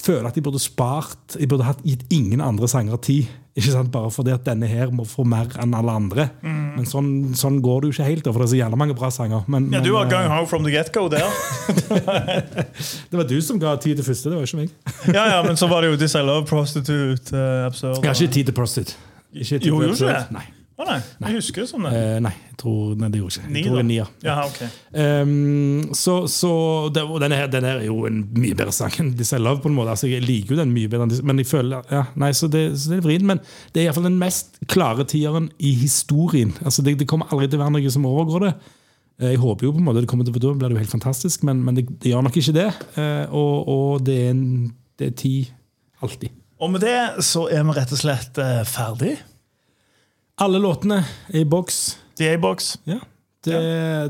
[SPEAKER 3] føler at de burde spart Jeg burde hatt gitt ingen andre sangere tid Ikke sant? Bare fordi at denne her må få mer enn alle andre. Men sånn, sånn går det jo ikke helt, for det er så jævla mange bra sanger. Men,
[SPEAKER 2] Ja, du
[SPEAKER 3] men,
[SPEAKER 2] var
[SPEAKER 3] eh,
[SPEAKER 2] going home from the get-go der.
[SPEAKER 3] det var du som ga tid til første, det var ikke meg.
[SPEAKER 2] Ja, ja, Men så var det jo This I Love Prostitute. Uh, absurd.
[SPEAKER 3] Jeg har ikke tid til Prostitute. Ikke tid
[SPEAKER 2] Jo,
[SPEAKER 3] til
[SPEAKER 2] jo,
[SPEAKER 3] Prostitute.
[SPEAKER 2] det?
[SPEAKER 3] Nei.
[SPEAKER 2] Å nei, jeg husker det sånn. det.
[SPEAKER 3] Eh, nei, jeg tror, nei, det gjorde ikke.
[SPEAKER 2] Ni,
[SPEAKER 3] Jeg tror
[SPEAKER 2] det
[SPEAKER 3] er nier.
[SPEAKER 2] Ja, ok.
[SPEAKER 3] Um, så så det, denne, her, denne her er jo en mye bedre sang enn de selv har. på en måte altså, Jeg liker jo den mye bedre, men jeg føler ja, nei, så det, så det er vrient. Men det er iallfall den mest klare tieren i historien. Altså, det, det kommer aldri til å være noe som overgår det. Eh, Jeg håper jo på en måte det kommer til å da blir det jo helt fantastisk, men, men det, det gjør nok ikke det. Eh, og, og det er en det er ti alltid.
[SPEAKER 2] Og med det så er vi rett og slett eh, ferdig.
[SPEAKER 3] Alle låtene er i boks.
[SPEAKER 2] De er i boks.
[SPEAKER 3] Ja, det,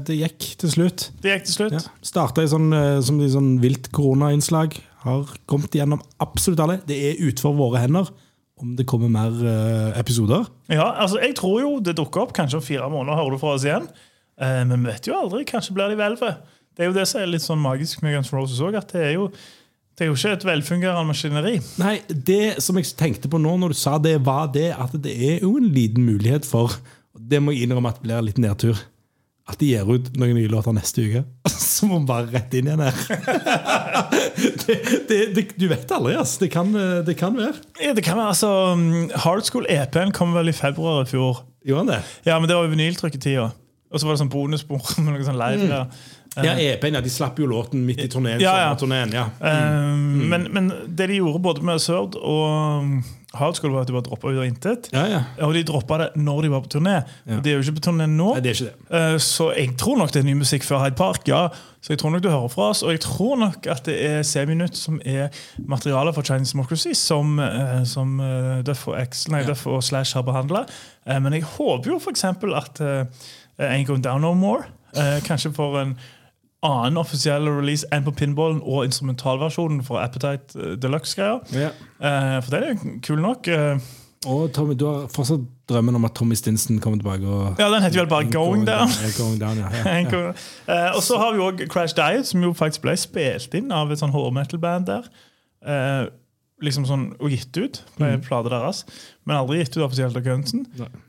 [SPEAKER 3] det gikk til slutt.
[SPEAKER 2] Det gikk til slutt.
[SPEAKER 3] Ja. Starta sånn, eh, som et sånn vilt koronainnslag. Har kommet gjennom absolutt alle. Det er utenfor våre hender om det kommer mer uh, episoder.
[SPEAKER 2] Ja, altså Jeg tror jo det dukker opp. Kanskje om fire måneder hører du fra oss igjen. Uh, men vi vet jo aldri. Kanskje blir de hvelvet. Det er jo det som er litt sånn magisk med Guns N' Roses òg. At det er jo det er jo ikke et velfungerende maskineri.
[SPEAKER 3] Nei, det som jeg tenkte på nå når du sa det, var det at det er jo en liten mulighet for Det må jeg innrømme at blir litt nedtur. At de gir ut noen nye låter neste uke. Så må vi bare rett inn igjen her. det, det, det, du vet aldri, ass. Det kan, det kan være.
[SPEAKER 2] Ja, det kan være, altså um, Hard School EP-en kom vel i februar i fjor.
[SPEAKER 3] Gjorde han det?
[SPEAKER 2] Ja, men det var jo vinyltrykketida. Og så var det sånn bonusbord med noe sånn live. Ja.
[SPEAKER 3] Ja, EP-en. Ja, de slapp jo låten midt i turneen.
[SPEAKER 2] Ja, ja.
[SPEAKER 3] ja.
[SPEAKER 2] Mm. men, men det de gjorde både med Sørd og um, Hard School, var at de bare droppa ut av intet.
[SPEAKER 3] Ja, ja.
[SPEAKER 2] Og de droppa det når de var på turné. Og De er jo ikke på turné nå.
[SPEAKER 3] Nei, det er ikke det.
[SPEAKER 2] Eh, Så jeg tror nok det er ny musikk før Hyde Park. ja Så jeg tror nok du hører fra oss Og jeg tror nok at det er Seminutt som er materialet for Chinese Democracy, som, eh, som eh, Duff og X, nei, Duff og Slash har behandla. Men jeg håper jo f.eks. at Ain't Going Down No More eh, kanskje for en annen offisiell release enn på pinballen og instrumentalversjonen for Appetite eh, Deluxe-greier.
[SPEAKER 3] Ja.
[SPEAKER 2] Eh, for den er jo kul nok. eh.
[SPEAKER 3] Og Tommy, du har fortsatt drømmen om at Tommy Stinson kommer tilbake? Og,
[SPEAKER 2] Ja, den heter vel bare Going Down.
[SPEAKER 3] down. going down ja. Ja, ja.
[SPEAKER 2] Og så har vi òg Crash Diet, som jo faktisk ble spilt inn av et sånn hård metal-band der. Eh, liksom sånn, Og gitt ut på en plate deres, men aldri gitt ut offisielt av Gunsen.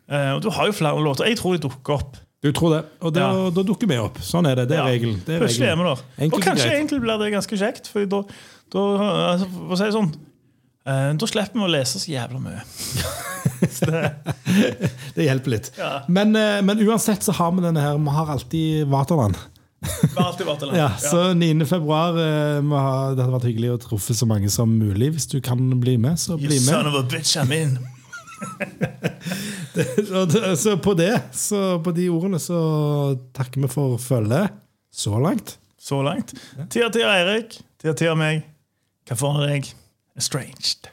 [SPEAKER 2] Eh, og du har jo flere låter. Jeg tror de dukker opp.
[SPEAKER 3] Du tror det, og da,
[SPEAKER 2] Ja.
[SPEAKER 3] da dukker vi opp. Sånn er det. Det er
[SPEAKER 2] Ja.
[SPEAKER 3] regelen. Det er
[SPEAKER 2] Plutselig er vi der. Og kanskje
[SPEAKER 3] greit.
[SPEAKER 2] egentlig blir det ganske kjekt, for da, da altså, For å si det sånn eh, Da slipper vi å lese så jævla mye. så det,
[SPEAKER 3] Det hjelper litt.
[SPEAKER 2] Ja.
[SPEAKER 3] Men, eh, men uansett så har vi denne her. Vi har alltid Vaterland.
[SPEAKER 2] vi har alltid alene.
[SPEAKER 3] Ja, så 9. februar vi har, Det hadde vært hyggelig å truffe så mange som mulig. Hvis du kan bli med, så bli
[SPEAKER 2] You
[SPEAKER 3] med.
[SPEAKER 2] son of a bitch, I'm in.
[SPEAKER 3] Så, på det, så på de ordene, så takker vi for følget så langt.
[SPEAKER 2] Så langt. Tia Tia Eirik, Tia Tia meg. Hva får deg? Estranged.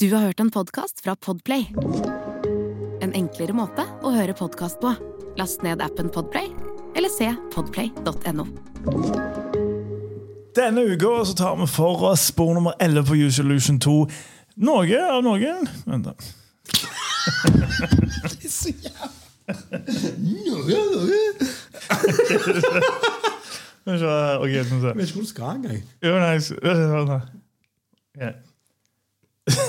[SPEAKER 1] Du har hørt en podkast fra Podplay. En enklere måte å høre podkast på. Last ned appen Podplay, eller se podplay.no.
[SPEAKER 2] Denne uka så tar vi for oss spor nummer 11 på Use Illusion 2. Noe av noen Vent, da. Skal vi se her. Ok, skal vi se.
[SPEAKER 3] Jeg vet ikke hvor du skal engang.
[SPEAKER 2] Jo, nei, jeg-. Ja.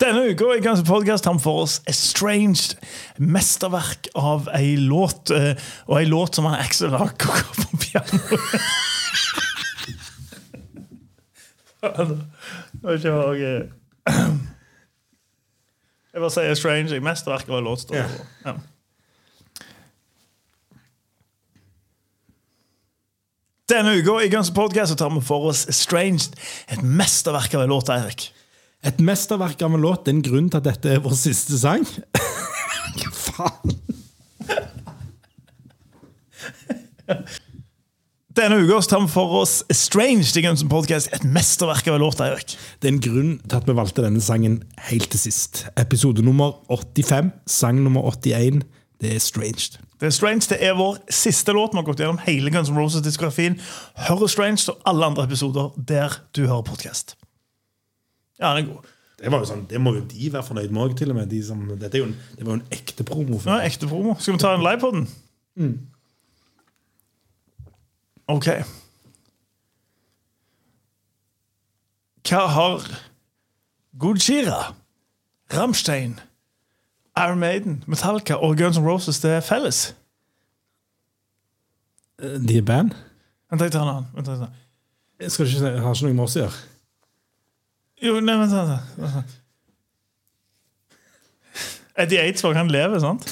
[SPEAKER 2] Denne uka i Kanskje podkast Podcast har vi for oss Estranged, mesterverk av ei låt. eh, Og ei låt som han Axel har kokka på piano. Det var ikke ok. Jeg bare sier Estranged, jeg. mesterverk av ei låt.
[SPEAKER 3] Ja.
[SPEAKER 2] på. Ja. Denne uka i Guns Podcast så tar vi for oss Estranged, et mesterverk av en låt, Eirik.
[SPEAKER 3] Et mesterverk av en låt. Det er en grunn til at dette er vår siste sang. Hva faen?
[SPEAKER 2] Denne uka tar vi for oss Estranged i Guns Podcast, et mesterverk av en låt, Eirik.
[SPEAKER 3] Det er en grunn til at vi valgte denne sangen helt til sist. Episode nummer 85, sang nummer 81. Det er Stranged.
[SPEAKER 2] Det er Strange, det er vår siste låt. Vi har gått gjennom hele Guns N' Roses-diskografien. Hør Strange og alle andre episoder der du hører podkast. Ja, den er god.
[SPEAKER 3] Det, var jo sånn, det må jo de være fornøyd med òg, til og med. De som, dette er jo en, det var jo en ekte promo.
[SPEAKER 2] Ja,
[SPEAKER 3] For.
[SPEAKER 2] er ekte promo. Skal vi ta en live på den? Ok. Hva har Gojira, Rammstein, Iron Maiden, Metallica og Guns N' Roses det er felles?
[SPEAKER 3] De er band.
[SPEAKER 2] Vent, jeg tar en annen. Vent, jeg tar.
[SPEAKER 3] Jeg skal ikke, har ikke noe med oss å gjøre.
[SPEAKER 2] Jo, nei, vent, vent, vent. Eddie Eidsvåg, han lever, sant?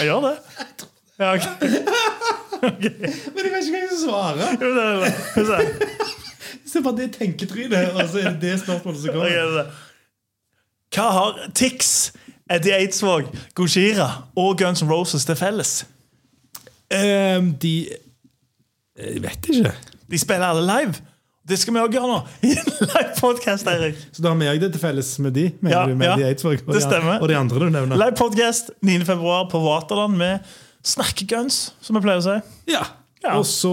[SPEAKER 2] Jeg gjør det. Ja, ok.
[SPEAKER 3] Men jeg vet ikke hva jeg skal svare.
[SPEAKER 2] Jo, det er det. Se.
[SPEAKER 3] på det tenketrynet, og så er det det spørsmålet som
[SPEAKER 2] Ok,
[SPEAKER 3] Okay,
[SPEAKER 2] det er det. Hva har Tix, Eddie Eidsvåg, Gojira og Guns N' Roses til felles?
[SPEAKER 3] Um, de Jeg vet ikke.
[SPEAKER 2] De spiller alle live. Det skal vi også gjøre nå. I en live podcast, Eirik.
[SPEAKER 3] Så da har vi òg det til felles med de? Mener
[SPEAKER 2] Ja,
[SPEAKER 3] du med
[SPEAKER 2] ja.
[SPEAKER 3] de Eidsvåg og,
[SPEAKER 2] Det
[SPEAKER 3] de-
[SPEAKER 2] stemmer.
[SPEAKER 3] og de andre du nevner?
[SPEAKER 2] Live podcast 9. februar på Waterland med Snakkeguns, som vi pleier å si.
[SPEAKER 3] Ja.
[SPEAKER 2] Ja.
[SPEAKER 3] Og, så,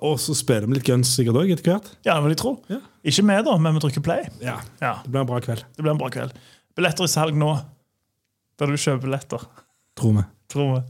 [SPEAKER 3] og så spiller vi litt Guns sikkert òg, etter hvert.
[SPEAKER 2] Ja, det vil jeg tro.
[SPEAKER 3] Ja.
[SPEAKER 2] Ikke vi, da, men vi trykker play.
[SPEAKER 3] Ja.
[SPEAKER 2] Ja,
[SPEAKER 3] Det blir en bra kveld,
[SPEAKER 2] Det blir en bra kveld. Billetter i salg nå. Der du kjøper billetter.
[SPEAKER 3] tror vi.
[SPEAKER 2] Tror vi.